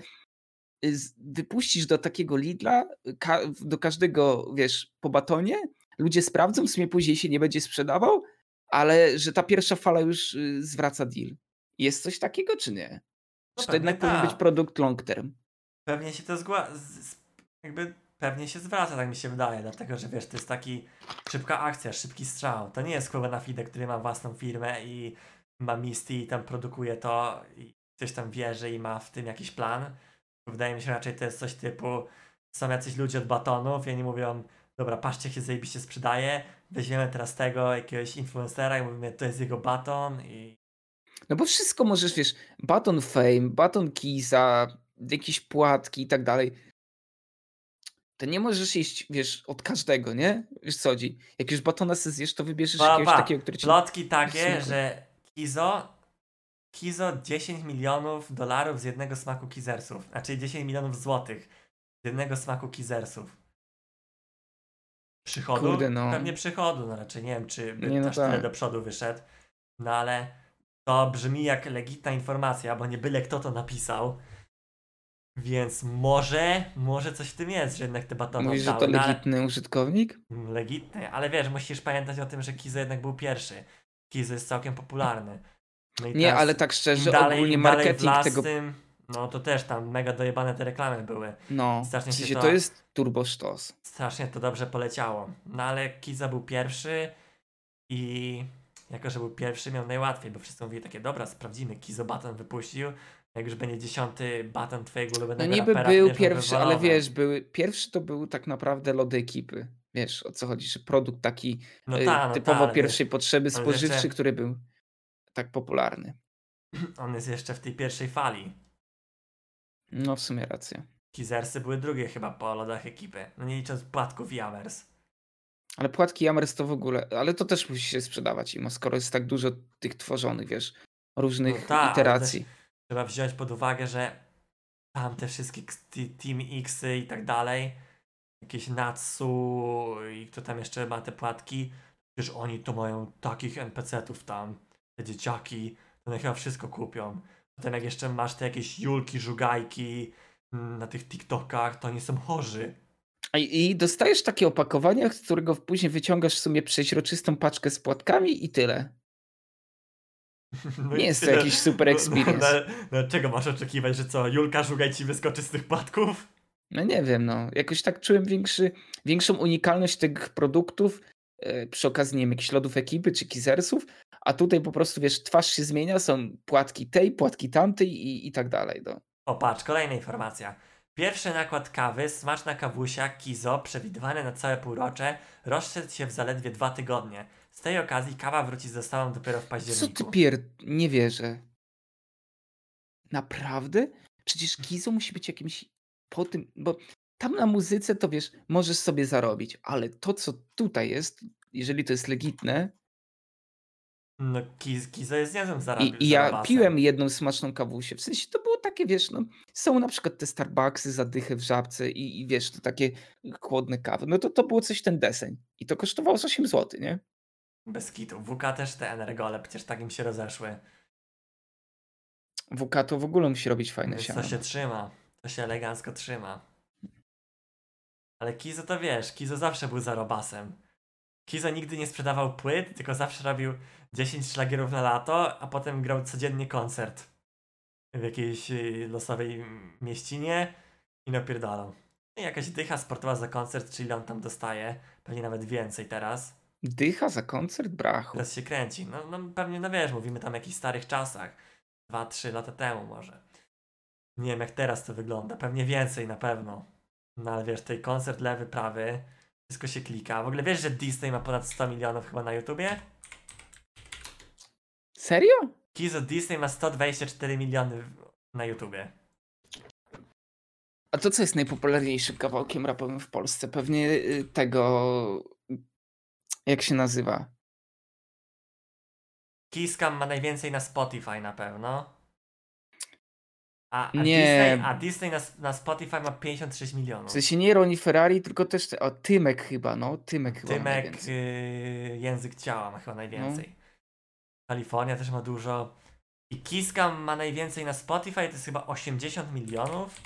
wypuścisz do takiego Lidla, y, ka- do każdego, wiesz, po batonie, ludzie sprawdzą, w sumie później się nie będzie sprzedawał, ale że ta pierwsza fala już y, zwraca deal. Jest coś takiego, czy nie? No czy to jednak pewnie powinien być tak. produkt long term? Pewnie się to zgła... jakby pewnie się zwraca, tak mi się wydaje, dlatego że wiesz, to jest taki szybka akcja, szybki strzał. To nie jest Kuba na Fide, który ma własną firmę i ma Misty i tam produkuje to i ktoś tam wierzy i ma w tym jakiś plan. Wydaje mi się raczej to jest coś typu są jacyś ludzie od batonów i oni mówią dobra, patrzcie jak się zajebiście sprzedaje, weźmiemy teraz tego jakiegoś influencera i mówimy to jest jego baton i No bo wszystko możesz, wiesz, baton fame, baton Kiza, jakieś płatki i tak dalej. To nie możesz iść, wiesz, od każdego, nie? Wiesz co chodzi? Jak już batona zjesz, to wybierzesz Pa, jakiegoś pa. takiego, który ci... Plotki takie, że Kizo, Kizo 10 milionów dolarów z jednego smaku Kizersów. Znaczy 10 milionów złotych z jednego smaku Kizersów. Przychodu? Kurde, no. Pewnie przychodu, no raczej nie wiem, czy by Nie, no aż tyle tak. do przodu wyszedł. No ale to brzmi jak legitna informacja, bo nie byle kto to napisał. Więc może, może coś w tym jest, że jednak te batony Mówisz, że to oddały, no ale- legitny użytkownik? Mm, Legitny, ale wiesz, musisz pamiętać o tym, że Kizo jednak był pierwszy. Kizo jest całkiem popularny. No Nie, ale tak szczerze, dalej, ogólnie dalej marketing las tego... no to też tam mega dojebane te reklamy były. No, strasznie w się sensie to- to jest turbo sztos. Strasznie to dobrze poleciało. No ale Kizo był pierwszy i jako że był pierwszy, miał najłatwiej, bo wszyscy mówili takie, dobra, sprawdzimy, Kizo Baton wypuścił, jak już będzie dziesiąty baton twojego No ulubionego niby rapera, był no pierwszy, ale wiesz, były, pierwszy to był tak naprawdę lody ekipy. Wiesz o co chodzi, że produkt taki no y, ta, no typowo ta, pierwszej potrzeby spożywczy, jeszcze- który był tak popularny. on jest jeszcze w tej pierwszej fali. No w sumie racja. Kizersy były drugie chyba po lodach ekipy, no nie licząc płatków i Amers. Ale płatki Jamers to w ogóle, ale to też musi się sprzedawać imo, skoro jest tak dużo tych tworzonych, wiesz, różnych No ale iteracji. Trzeba wziąć pod uwagę, że tam te wszystkie Team X i tak dalej, jakieś Natsu i kto tam jeszcze ma te płatki, przecież oni to mają takich NPC-ów tam, te dzieciaki, to one chyba wszystko kupią. Potem jak jeszcze masz te jakieś Julki, Żugajki mm, na tych TikTokach, to oni są chorzy. I, dostajesz takie opakowanie, z którego później wyciągasz w sumie przeźroczystą paczkę z płatkami i tyle. No Nie jest to tyle. jakiś super No- experience. No, no, czego masz oczekiwać, że co, Julka Żugaj ci wyskoczy z tych płatków? No nie wiem, no. Jakoś tak czułem większy, większą unikalność tych produktów e, przy okazji, nie wiem, jakichś lodów ekipy czy kizersów, a tutaj po prostu, wiesz, twarz się zmienia, są płatki tej, płatki tamtej i, i tak dalej, no. O patrz, kolejna informacja. Pierwszy nakład kawy, smaczna kawusia, Kizo, przewidywany na całe półrocze, rozszedł się w zaledwie dwa tygodnie. Z tej okazji kawa wróci z dostawą dopiero w Co październiku. ty pier... Nie wierzę. Naprawdę? Przecież Kizo musi być jakimś po tym, bo tam na muzyce to wiesz, możesz sobie zarobić, ale to co tutaj jest, jeżeli to jest legitne, No Kiz, Kizo jest niezłym zarabi- I, I ja zarabasem. piłem jedną smaczną kawusię. W sensie to było takie, wiesz, no, są na przykład te Starbucksy za dychę w żabce i, i wiesz, to takie chłodne kawy. No to to było coś ten deseń. I to kosztowało z 8 zł, nie? Bez kitu. WK też te energole, przecież tak im się rozeszły. WK to w ogóle musi robić fajne Więc siano. to się trzyma. To się elegancko trzyma. Ale Kizo to wiesz, Kizo zawsze był zarobasem. Kizo nigdy nie sprzedawał płyt, tylko zawsze robił 10 szlagierów na lato, a potem grał codziennie koncert w jakiejś y, losowej mieścinie i napierdalał. I jakaś dycha sportowa za koncert, czyli on tam dostaje, pewnie nawet więcej teraz. Dycha za koncert brachu. Teraz się kręci. No, no pewnie, no wiesz, mówimy tam o jakichś starych czasach. Dwa, trzy lata temu może. Nie wiem jak teraz to wygląda. Pewnie więcej na pewno. No ale wiesz, tej koncert lewy, prawy. Wszystko się klika. W ogóle wiesz, że Disney ma ponad 100 milionów chyba na YouTubie? Serio? Kizo Disney ma 124 miliony na YouTubie. A to co jest najpopularniejszym kawałkiem rapowym w Polsce? Pewnie y, tego... Jak się nazywa? Kisscam ma najwięcej na Spotify na pewno. A, a Nie. Disney, a Disney na, na Spotify ma 56 milionów. W sensie nie Roni Ferrari, tylko też... Te, o, Tymek chyba, no. Tymek chyba Tymek, najwięcej. y, język ciała ma chyba najwięcej. Kalifornia też ma dużo. I Kisscam ma najwięcej na Spotify, to jest chyba 80 milionów.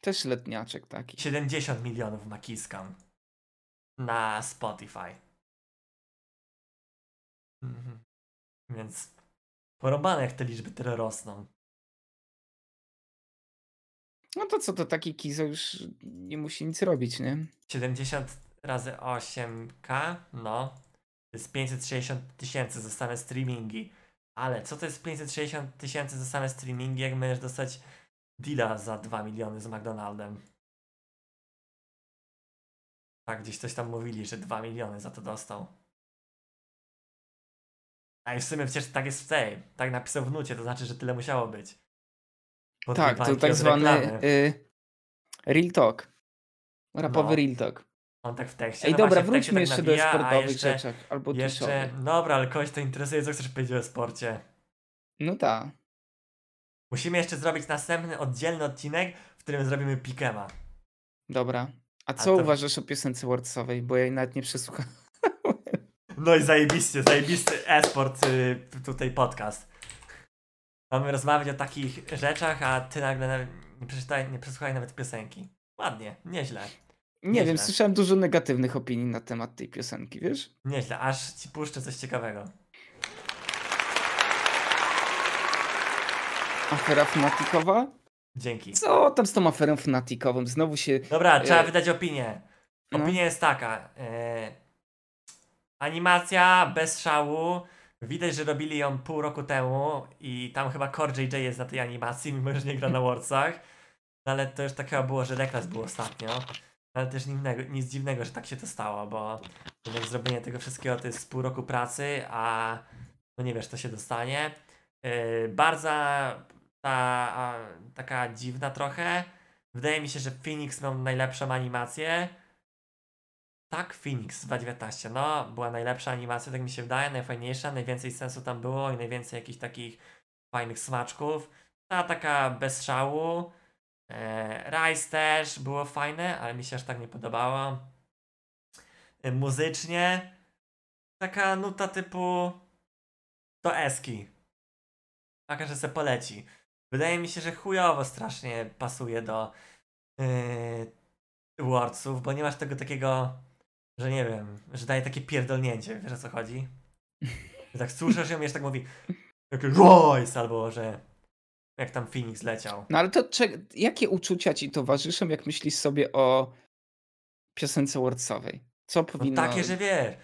Też letniaczek taki. 70 milionów ma Kisscam na Spotify. Mhm. Więc porobane jak te liczby tyle rosną. No to co, to taki Kizo już nie musi nic robić, nie? 70 razy 8k, no. Jest 560 tysięcy za same streamingi. Ale co to jest 560 tysięcy za same streamingi, jak możesz dostać deala za 2 miliony z McDonaldem? Tak, gdzieś coś tam mówili, że 2 miliony za to dostał. A i w sumie przecież tak jest w tej. Tak napisał w nucie, to znaczy, że tyle musiało być. Tak, to tak zwany y, real talk. Rapowy No. real talk. On tak w tekście. Ej, no dobra, właśnie, wróćmy tak jeszcze do nawija, a sportowych jeszcze- rzeczach. Albo Jeszcze, tuszowych. dobra, ale kogoś to interesuje, co chcesz powiedzieć o sporcie. No tak. Musimy jeszcze zrobić następny, oddzielny odcinek, w którym zrobimy Pikema. Dobra. A co to- uważasz o piosence Wordsowej? Bo ja jej nawet nie przesłuchałem. No i zajebiście, zajebisty e-sport y, tutaj podcast. Mamy rozmawiać o takich rzeczach, a ty nagle nie, przeczytaj, nie przesłuchaj nawet piosenki. Ładnie, nieźle. Nie Nieźle. wiem, słyszałem dużo negatywnych opinii na temat tej piosenki, wiesz? Nieźle, aż ci puszczę coś ciekawego. Afera Fnatikowa? Dzięki. Co tam z tą aferą Fnatikową? Znowu się... Dobra, trzeba E, wydać opinię. no. Opinia jest taka. E, animacja bez szału. Widać, że robili ją pół roku temu i tam chyba Core JJ jest na tej animacji, mimo że nie gra na Wordsach. No ale to już tak chyba było, że reklas był ostatnio. Ale też innego, nic dziwnego, że tak się to stało, bo jednak zrobienie tego wszystkiego to jest pół roku pracy, a no nie wiesz, to się dostanie. Yy, bardzo ta, a, taka dziwna trochę. Wydaje mi się, że Phoenix miał najlepszą animację. Tak, Phoenix 2019. No, była najlepsza animacja, tak mi się wydaje, najfajniejsza, najwięcej sensu tam było i najwięcej jakichś takich fajnych smaczków. Ta taka bez szału. E, Rise też było fajne, ale mi się aż tak nie podobało. E, muzycznie taka nuta typu to eski. Taka, że se poleci. Wydaje mi się, że chujowo strasznie pasuje do yy, Wordsów, bo nie masz tego takiego, że nie wiem, że daje takie pierdolnięcie, wiesz o co chodzi? Tak słyszysz ją i jeszcze tak mówi Royce, albo że jak tam Phoenix leciał. No ale to cze- jakie uczucia ci towarzyszą, jak myślisz sobie o piosence Wordsowej? Co No powinno... takie, że wiesz,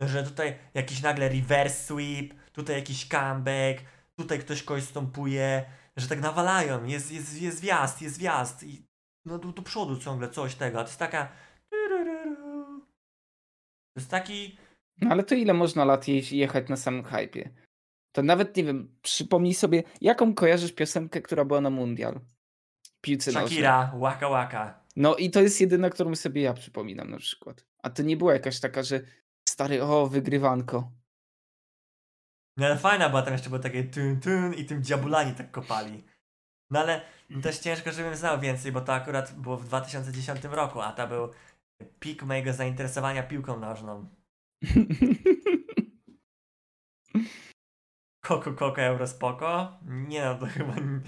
że tutaj jakiś nagle reverse sweep, tutaj jakiś comeback, tutaj ktoś kogoś stąpuje, że tak nawalają, jest, jest, jest wjazd, jest wjazd i no do, do przodu ciągle coś tego, a to jest taka to jest taki No ale to ile można lat je- jechać na samym hypie? To nawet, nie wiem, przypomnij sobie, jaką kojarzysz piosenkę, która była na Mundial? Piłce nożnej. Shakira, waka waka. No i to jest jedyna, którą sobie ja przypominam na przykład. A to nie była jakaś taka, że stary, o, wygrywanko. No ale fajna była, tam jeszcze było takie tun tun i tym diabulani tak kopali. No ale też ciężko, żebym znał więcej, bo to akurat było w 2010 roku, a to był pik mojego zainteresowania piłką nożną. Koko Koko Eurospoko? Nie no, to chyba nie,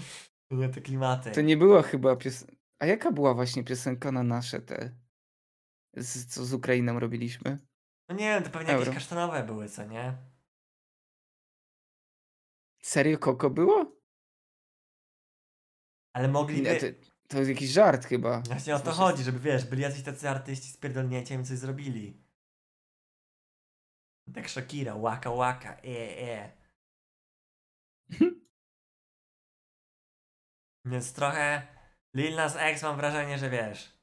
nie te klimaty. To nie była chyba piosenka. A jaka była właśnie piosenka na nasze te, z, co z Ukrainą robiliśmy? No nie wiem, to pewnie Euro. jakieś kasztanowe były, co nie? Serio Koko było? Ale mogliby... Nie, to, to jest jakiś żart chyba. Właśnie o to Słyszę- chodzi, żeby wiesz, byli jacyś tacy artyści z pierdolnięciem i coś zrobili. Tak Shakira, waka waka, e e. Więc trochę Lil Nas X mam wrażenie, że wiesz,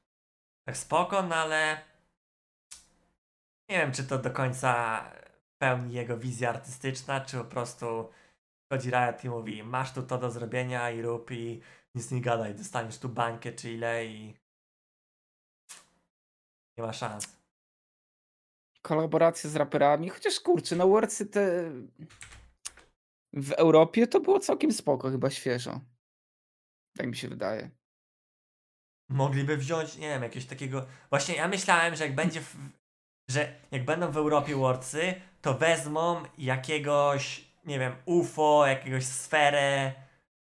tak spoko, no ale nie wiem, czy to do końca pełni jego wizja artystyczna, czy po prostu chodzi Riot i mówi, masz tu to do zrobienia i rób i nic nie gadaj, dostaniesz tu bańkę czy ile i nie ma szans. Kolaboracje z raperami, chociaż kurczę, no Wordsy te w Europie to było całkiem spoko, chyba świeżo. Tak mi się wydaje. Mogliby wziąć, nie wiem, jakiegoś takiego. Właśnie ja myślałem, że jak będzie. W... że jak będą w Europie Wordsy, to wezmą jakiegoś, nie wiem, UFO, jakiegoś sferę,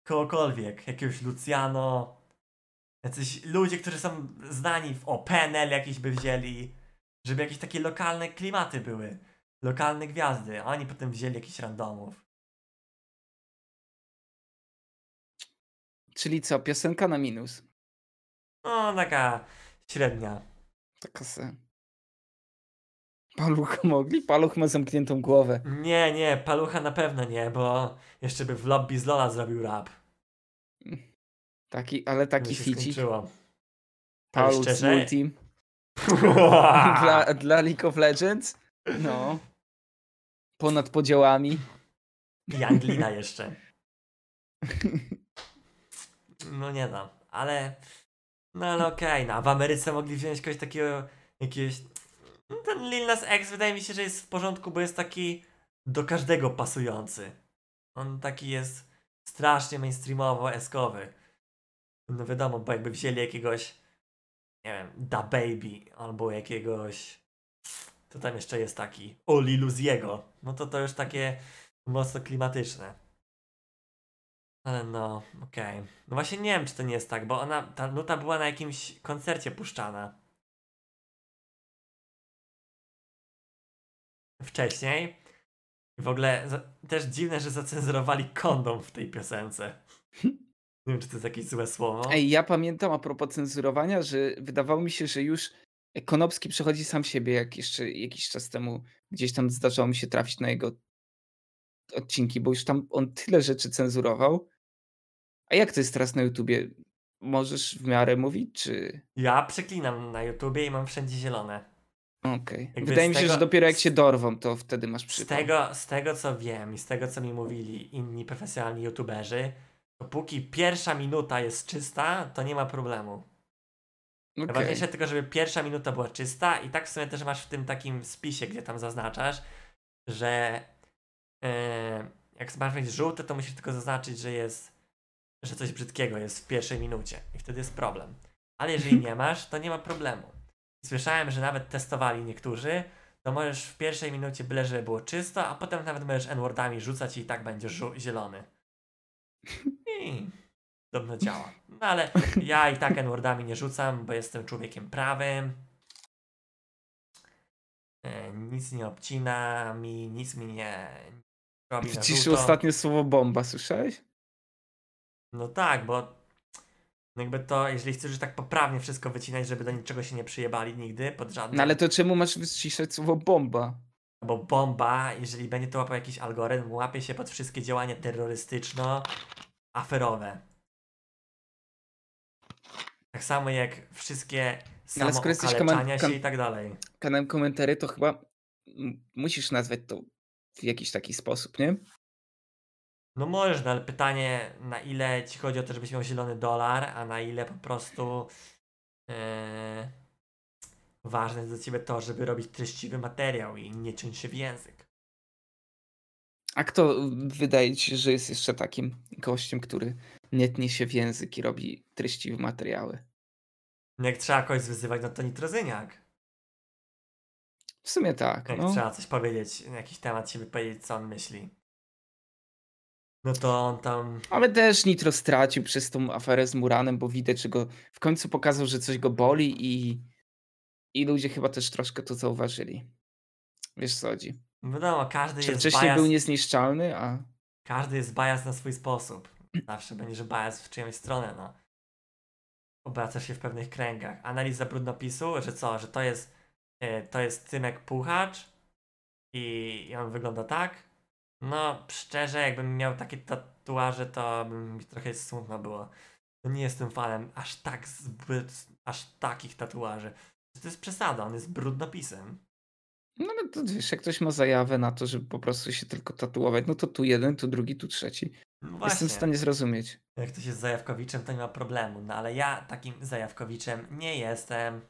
kogokolwiek, jakiegoś Luciano. Jacyś ludzie, którzy są znani w o PNL jakiś by wzięli, żeby jakieś takie lokalne klimaty były. Lokalne gwiazdy, a oni potem wzięli jakichś randomów. Czyli co, piosenka na minus. No, taka średnia. Taka se. Paluch mogli? Paluch ma zamkniętą głowę. Nie, nie, palucha na pewno nie, bo jeszcze by w lobby z Lola zrobił rap. Taki, ale taki ficik. Paluch z? Multim. Dla, dla League of Legends. No. Ponad podziałami. I Anglina jeszcze. No nie dam, ale. No ale okej, no a w Ameryce mogli wziąć kogoś takiego, jakiegoś. No, ten Lil Nas X wydaje mi się, że jest w porządku, bo jest taki do każdego pasujący. On taki jest strasznie mainstreamowo eskowy. No wiadomo, bo jakby wzięli jakiegoś, nie wiem, Da Baby albo jakiegoś. To tam jeszcze jest taki Oli Luziego. No to to już takie mocno klimatyczne. Ale no, okej. No właśnie nie wiem, czy to nie jest tak, bo ona, ta nuta była na jakimś koncercie puszczana. Wcześniej. W ogóle za, też dziwne, że zacenzurowali kondom w tej piosence. Nie wiem, czy to jest jakieś złe słowo. Ej, ja pamiętam a propos cenzurowania, że wydawało mi się, że już Konopski przechodzi sam siebie, jak jeszcze jakiś czas temu gdzieś tam zdarzało mi się trafić na jego odcinki, bo już tam on tyle rzeczy cenzurował. A jak to jest teraz na YouTubie? Możesz w miarę mówić, czy... Ja przeklinam na YouTubie i mam wszędzie zielone. Okej. Jakby Wydaje z mi się, tego- że dopiero jak z- się dorwą, to wtedy masz Z przypał. tego, z tego co wiem i z tego co mi mówili inni profesjonalni YouTuberzy, dopóki pierwsza minuta jest czysta, to nie ma problemu. Okej. Najważniejsze tylko, żeby pierwsza minuta była czysta i tak w sumie też masz w tym takim spisie, gdzie tam zaznaczasz, że e, jak masz mieć żółte, to musisz tylko zaznaczyć, że jest, że coś brzydkiego jest w pierwszej minucie i wtedy jest problem. Ale jeżeli nie masz, to nie ma problemu. Słyszałem, że nawet testowali niektórzy, to możesz w pierwszej minucie byle, żeby było czysto, a potem nawet możesz N-wordami rzucać i tak będzie żu- zielony. I dobrze działa. No ale ja i tak N-wordami nie rzucam, bo jestem człowiekiem prawym. E, nic nie obcina mi, nic mi nie robi żółto. ostatnie słowo bomba, słyszałeś? No tak, bo jakby to, jeżeli chcesz już tak poprawnie wszystko wycinać, żeby do niczego się nie przyjebali nigdy, pod żadnym... No ale to czemu masz wyciszać słowo bomba? Bo bomba, jeżeli będzie to łapał jakiś algorytm, łapie się pod wszystkie działania terrorystyczno-aferowe. Tak samo jak wszystkie No samookaleczania się i tak dalej. Kanałem komentarzy, to chyba musisz nazwać to w jakiś taki sposób, nie? No możesz, no ale pytanie, na ile ci chodzi o to, żebyś miał zielony dolar, a na ile po prostu e, ważne jest dla ciebie to, żeby robić treściwy materiał i nie ciąć się w język. A kto wydaje ci się, że jest jeszcze takim gościem, który nie tnie się w język i robi treściwe materiały? No Jak trzeba kogoś wyzywać, no to nitrozyniak. W sumie tak, Jak no. trzeba coś powiedzieć, na jakiś temat się wypowiedzieć, co on myśli. No to on tam. Ale też Nitro stracił przez tą aferę z Muranem, bo widać, że go w końcu pokazał, że coś go boli i, i ludzie chyba też troszkę to zauważyli. Wiesz co chodzi? Wiadomo, każdy Że jest wcześniej bias, był niezniszczalny, a każdy jest bias na swój sposób. Zawsze będziesz bias w czyjąś stronę, no. Obracasz się w pewnych kręgach. Analiza brudnopisu, że co, że to jest e, to jest Tymek Puchacz i on wygląda tak. No, szczerze, jakbym miał takie tatuaże, to bym mi trochę smutno było. No nie jestem fanem aż tak zbyt, aż takich tatuaży. To jest przesada, on jest brudnopisem. no ale to wiesz, jak ktoś ma zajawę na to, żeby po prostu się tylko tatuować, no to tu jeden, tu drugi, tu trzeci. No Jestem w stanie zrozumieć. Jak ktoś jest zajawkowiczem, to nie ma problemu. No ale ja takim zajawkowiczem nie jestem.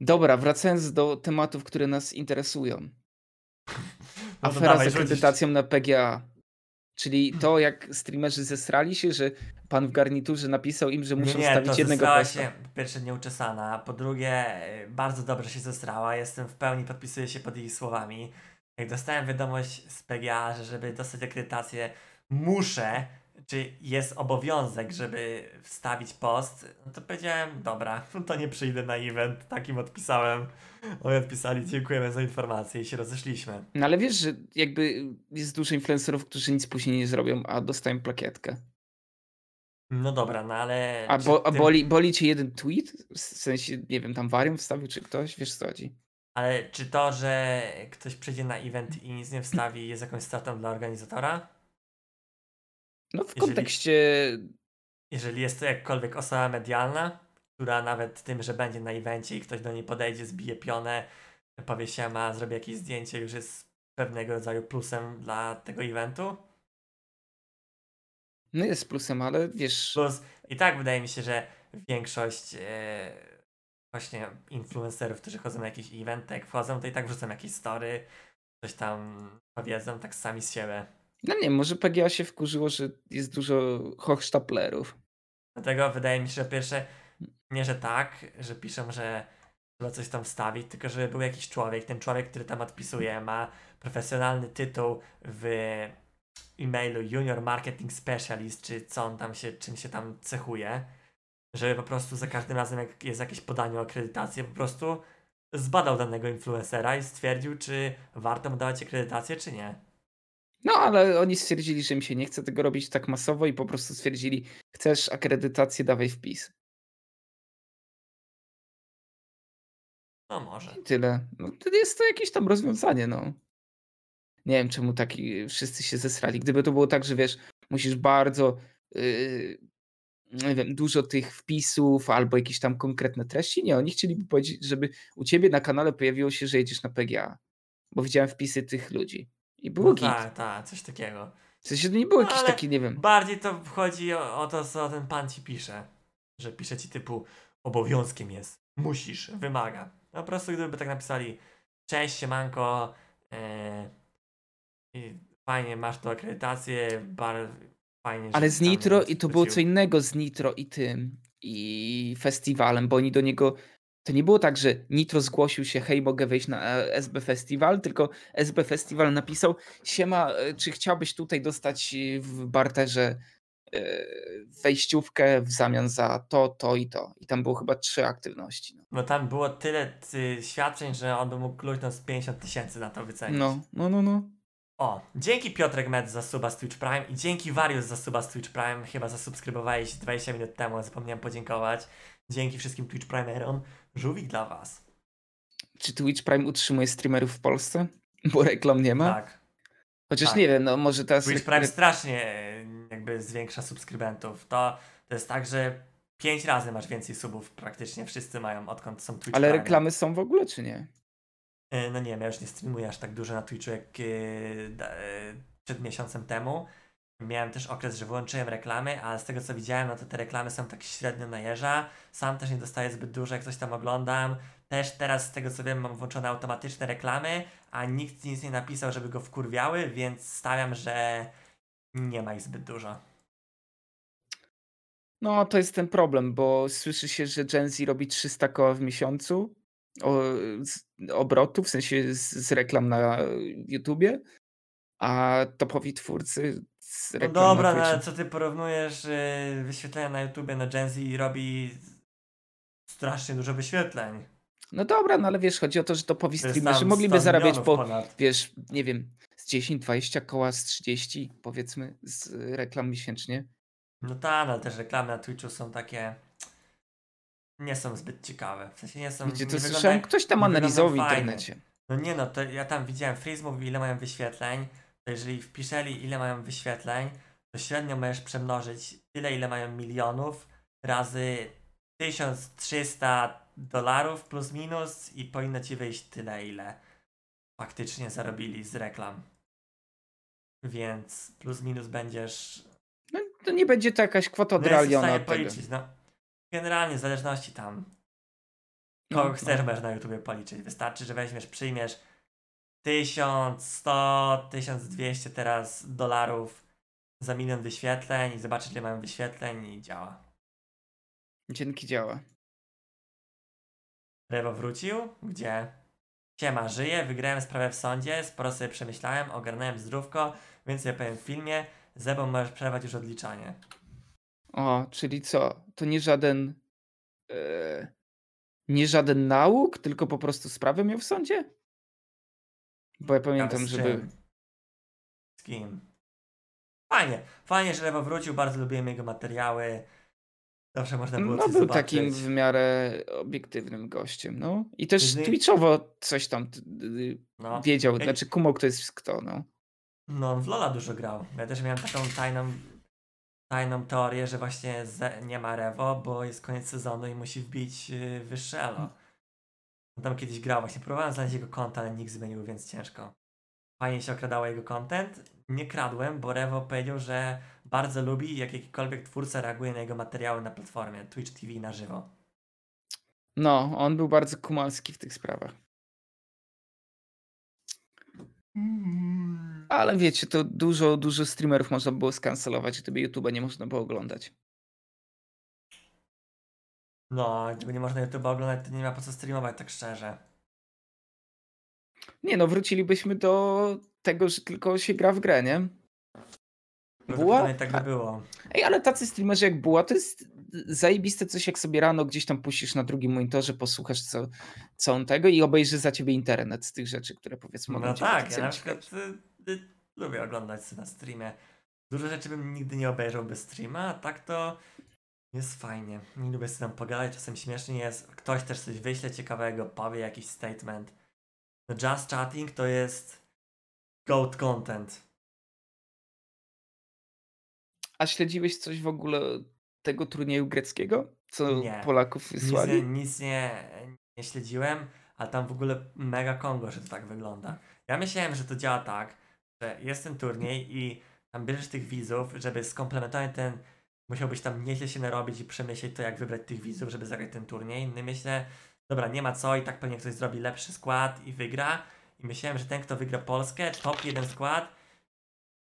Dobra, wracając do tematów, które nas interesują. No Afera dawaj, z akredytacją na PGA. Czyli to, jak streamerzy zesrali się, że pan w garniturze napisał im, że muszą nie, stawić to jednego posta. się po pierwsze nieuczesana, po drugie e, bardzo dobrze się zesrała, jestem w pełni, podpisuję się pod jej słowami. Jak dostałem wiadomość z PGA, że żeby dostać akredytację muszę, czy jest obowiązek, żeby wstawić post, no to powiedziałem, dobra, to nie przyjdę na event, takim odpisałem. Oni odpisali, dziękujemy za informację i się rozeszliśmy. No ale wiesz, że jakby jest dużo influencerów, którzy nic później nie zrobią, a dostają plakietkę. No dobra, no ale... A, bo, a boli, boli cię jeden tweet? W sensie, nie wiem, tam warium wstawił czy ktoś? Wiesz co chodzi? Ale czy to, że ktoś przyjdzie na event i nic nie wstawi, jest jakąś stratą dla organizatora? No w Jeżeli- kontekście... Jeżeli jest to jakkolwiek osoba medialna, która nawet tym, że będzie na evencie i ktoś do niej podejdzie, zbije pionę, powie się, ma zrobi jakieś zdjęcie, już jest pewnego rodzaju plusem dla tego eventu. No jest plusem, ale wiesz... Plus i tak wydaje mi się, że większość e, właśnie influencerów, którzy chodzą na jakiś event, jak wchodzą, to i tak wrzucą jakieś story, coś tam powiedzą tak sami z siebie. No nie, może PGA się wkurzyło, że jest dużo hochsztaplerów. Dlatego wydaje mi się, że pierwsze, nie że tak, że piszą, że trzeba coś tam wstawić, tylko żeby był jakiś człowiek. Ten człowiek, który tam odpisuje, ma profesjonalny tytuł w e-mailu Junior Marketing Specialist, czy co on tam się, czym się tam cechuje. Żeby po prostu za każdym razem, jak jest jakieś podanie o akredytację, po prostu zbadał danego influencera i stwierdził, czy warto mu dawać akredytację, czy nie. No ale oni stwierdzili, że im się nie chce tego robić tak masowo i po prostu stwierdzili, chcesz akredytację, dawaj wpis. No może. I tyle. No, to jest to jakieś tam rozwiązanie, no. Nie wiem, czemu taki wszyscy się zesrali. Gdyby to było tak, że wiesz, musisz bardzo yy, nie wiem, dużo tych wpisów albo jakieś tam konkretne treści. Nie, oni chcieliby powiedzieć, żeby u ciebie na kanale pojawiło się, że jedziesz na PGA. Bo widziałem wpisy tych ludzi. I było No git. tak, tak, coś takiego. W sensie to nie było No, jakiś taki, nie wiem. Bardziej to chodzi o, o to, co ten pan ci pisze. Że pisze ci typu obowiązkiem jest, musisz, wymaga. No po prostu gdyby tak napisali cześć, siemanko, i fajnie, masz tu akredytację, bar, fajnie, Ale z Nitro i to było co innego z Nitro i tym i festiwalem, bo oni do niego to nie było tak, że Nitro zgłosił się, hej, mogę wejść na e, SB Festival, tylko SB Festival napisał, siema, e, czy chciałbyś tutaj dostać e, w barterze wejściówkę w zamian za to, to i to. I tam było chyba trzy aktywności. No, No tam było tyle ty, świadczeń, że on mógł kluźnąć z 50 tysięcy na to wycenić. no, no, no. no. O, dzięki Piotrek Med za suba z Twitch Prime i dzięki Warius za suba z Twitch Prime. Chyba zasubskrybowałeś 20 minut temu, zapomniałem podziękować. Dzięki wszystkim Twitch Primerom. Żółwik dla was. Czy Twitch Prime utrzymuje streamerów w Polsce? Bo reklam nie ma? Tak. Chociaż tak. nie wiem, no może teraz... Twitch Prime strasznie e, jakby zwiększa subskrybentów. To, to jest tak, że 5 razy masz więcej subów praktycznie. Wszyscy mają odkąd są Twitch Ale Prime. reklamy są w ogóle, czy nie? E, No nie wiem, ja już nie streamuję aż tak dużo na Twitchu jak e, przed miesiącem temu. Miałem też okres, że wyłączyłem reklamy, ale z tego co widziałem, no to te reklamy są tak średnio na jeża. Sam też nie dostaję zbyt dużo, jak coś tam oglądam. Też teraz z tego co wiem mam włączone automatyczne reklamy, a nikt nic nie napisał, żeby go wkurwiały, więc stawiam, że nie ma ich zbyt dużo. No, to jest ten problem, bo słyszy się, że Gen Z robi 300 koła w miesiącu o, z, obrotu, w sensie z, z reklam na YouTubie, a topowi twórcy z No dobra, na no ale co ty porównujesz yy, wyświetlenia na YouTubie, no Gen Z robi strasznie dużo wyświetleń. No dobra, no ale wiesz, chodzi o to, że topowi streamerzy mogliby 100 zarabiać po, ponad. wiesz, nie wiem, z 10, 20 koła, z 30 powiedzmy z reklam miesięcznie. No tak, ale też reklamy na Twitchu są takie. Nie są zbyt ciekawe. W sensie nie są. Wiecie, to nie słyszałem, ktoś tam analizował w internecie. No nie no, to ja tam widziałem, Freeze mówił ile mają wyświetleń. To jeżeli wpiszeli ile mają wyświetleń, to średnio możesz przemnożyć tyle ile mają milionów razy 1300 dolarów plus minus i powinno ci wyjść tyle ile faktycznie zarobili z reklam. Więc plus minus będziesz No, to nie będzie to jakaś kwota no, tego. policzyć, no. Generalnie w zależności tam No, kogo no. chcesz możesz na YouTubie policzyć. Wystarczy, że weźmiesz, przyjmiesz 1100, 1200 teraz dolarów za milion wyświetleń i zobaczysz ile mają wyświetleń i działa. Dzięki działa. Rewo wrócił? Gdzie? Siema, żyję, wygrałem sprawę w sądzie, sporo sobie przemyślałem, ogarnąłem zdrówko, więc ja powiem w filmie, Zebą możesz przerwać już odliczanie. O, czyli co? To nie żaden. E, nie żaden nauk, tylko po prostu sprawę miał w sądzie? Bo ja pamiętam, Ale z że czym? był. Z kim? Fajnie, fajnie, że Rewo wrócił, bardzo lubiłem jego materiały. Zawsze można było No, był zobaczyć. takim w miarę obiektywnym gościem, no. I też Jeżeli- Twitchowo coś tam y, No. wiedział, Jak- znaczy kumał kto jest kto, no. No, on w Lola dużo grał. Ja też miałem taką tajną, tajną teorię, że właśnie nie ma Rewo, bo jest koniec sezonu i musi wbić yy, wyższe elo. On tam kiedyś grał, właśnie próbowałem znaleźć jego konta, ale nikt zmienił, więc ciężko. Fajnie się okradało jego content. Nie kradłem, bo Rewo powiedział, że bardzo lubi, jak jakikolwiek twórca reaguje na jego materiały na platformie Twitch TV na żywo. No, on był bardzo kumalski w tych sprawach. Ale wiecie, to dużo, dużo streamerów można było skancelować, gdyby YouTube'a nie można było oglądać. No, gdyby nie można YouTube oglądać, to nie ma po co streamować, tak szczerze. Nie no, wrócilibyśmy do tego, że tylko się gra w grę, nie? Buła? Tak by było. Ej, ale tacy streamerzy jak Buła, to jest zajebiste coś, jak sobie rano gdzieś tam puścisz na drugim monitorze, posłuchasz co, co on tego i obejrzy za ciebie internet z tych rzeczy, które powiedzmy mogą No tak, ja na przykład y, y, lubię oglądać sobie na streamie. Dużo rzeczy bym nigdy nie obejrzał bez streama, a tak to Jest fajnie. Nie lubię sobie tam pogadać, czasem śmiesznie jest. Ktoś też coś wyśle ciekawego, powie jakiś statement. No just chatting to jest goat content. A śledziłeś coś w ogóle tego turnieju greckiego? Co Nie. Polaków Nic, wysłali? nie, nic nie, nie śledziłem, ale tam w ogóle mega Kongo, że to tak wygląda. Ja myślałem, że to działa tak, że jest ten turniej i tam bierzesz tych widzów, żeby skomplementować ten, musiałbyś tam nieźle się narobić i przemyśleć to, jak wybrać tych widzów, żeby zagrać ten turniej. No i myślę, dobra, nie ma co i tak pewnie ktoś zrobi lepszy skład i wygra. I myślałem, że ten, kto wygra Polskę, top jeden skład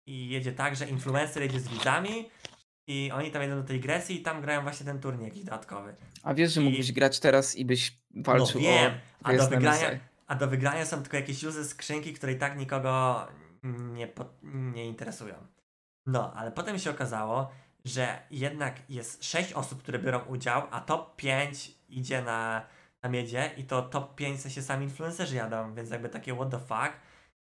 i jedzie tak, że influencer jedzie z widzami i oni tam jedą do tej Grecji i tam grają właśnie ten turniej jakiś dodatkowy. A wiesz, że I- mógłbyś grać teraz i byś walczył no wiem, o a do, wygrania, a do wygrania są tylko jakieś uzy skrzynki, które i tak nikogo nie, po, nie interesują. No, ale potem się okazało, że jednak jest 6 osób, które biorą udział, a top 5 idzie na, na miedzie i to top 5 w sensie sami influencerzy jadą, więc jakby takie what the fuck,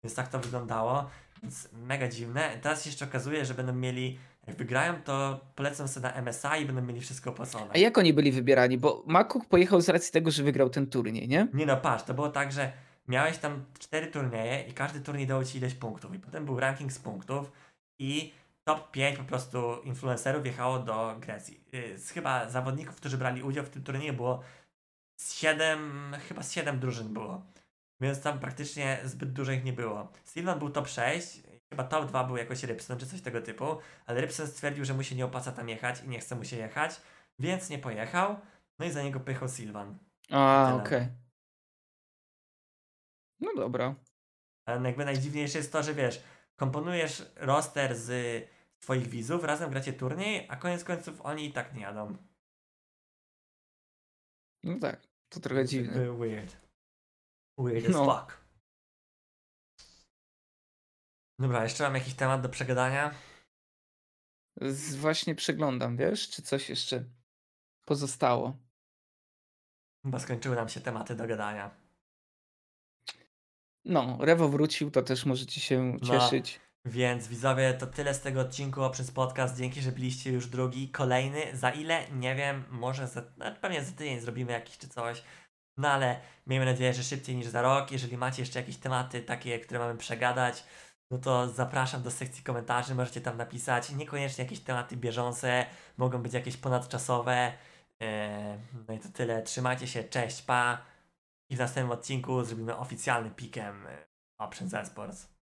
więc tak to wyglądało, więc mega dziwne. Teraz się jeszcze okazuje, że będą mieli, jak wygrają, to polecą sobie na MSA i będą mieli wszystko opłacone. A jak oni byli wybierani? Bo Makuk pojechał z racji tego, że wygrał ten turniej, nie? Nie no, patrz, to było tak, że miałeś tam cztery turnieje i każdy turniej dał ci ileś punktów i potem był ranking z punktów i top 5 po prostu influencerów jechało do Grecji. Yy, Z chyba zawodników, którzy brali udział w tym turnieju było z 7, chyba z 7 drużyn było. Więc tam praktycznie zbyt dużo ich nie było. Sylvan był top 6, chyba top 2 był jakoś Rybson czy coś tego typu, ale Rybson stwierdził, że mu się nie opłaca tam jechać i nie chce mu się jechać, więc nie pojechał. No i za niego pychał Sylvan. A, okej. No dobra. Ale jakby najdziwniejsze jest to, że wiesz, komponujesz roster z twoich widzów, razem gracie turniej, a koniec końców oni i tak nie jadą. No tak, to trochę dziwne. Weird. Weird as No. fuck. Dobra, jeszcze mam jakiś temat do przegadania. Z, właśnie przeglądam, wiesz, czy coś jeszcze pozostało. Chyba skończyły nam się tematy do gadania. No, Rewo wrócił, to też możecie się No. cieszyć. Więc widzowie, to tyle z tego odcinku Options Podcast. Dzięki, że byliście już drugi, kolejny. Za ile? Nie wiem, może za, no, pewnie za tydzień zrobimy jakiś czy coś. No ale miejmy nadzieję, że szybciej niż za rok. Jeżeli macie jeszcze jakieś tematy takie, które mamy przegadać, no to zapraszam do sekcji komentarzy, możecie tam napisać. Niekoniecznie jakieś tematy bieżące, mogą być jakieś ponadczasowe. Eee, No i to tyle. Trzymajcie się, cześć, pa. I w następnym odcinku zrobimy oficjalny pikiem e, Options Esports.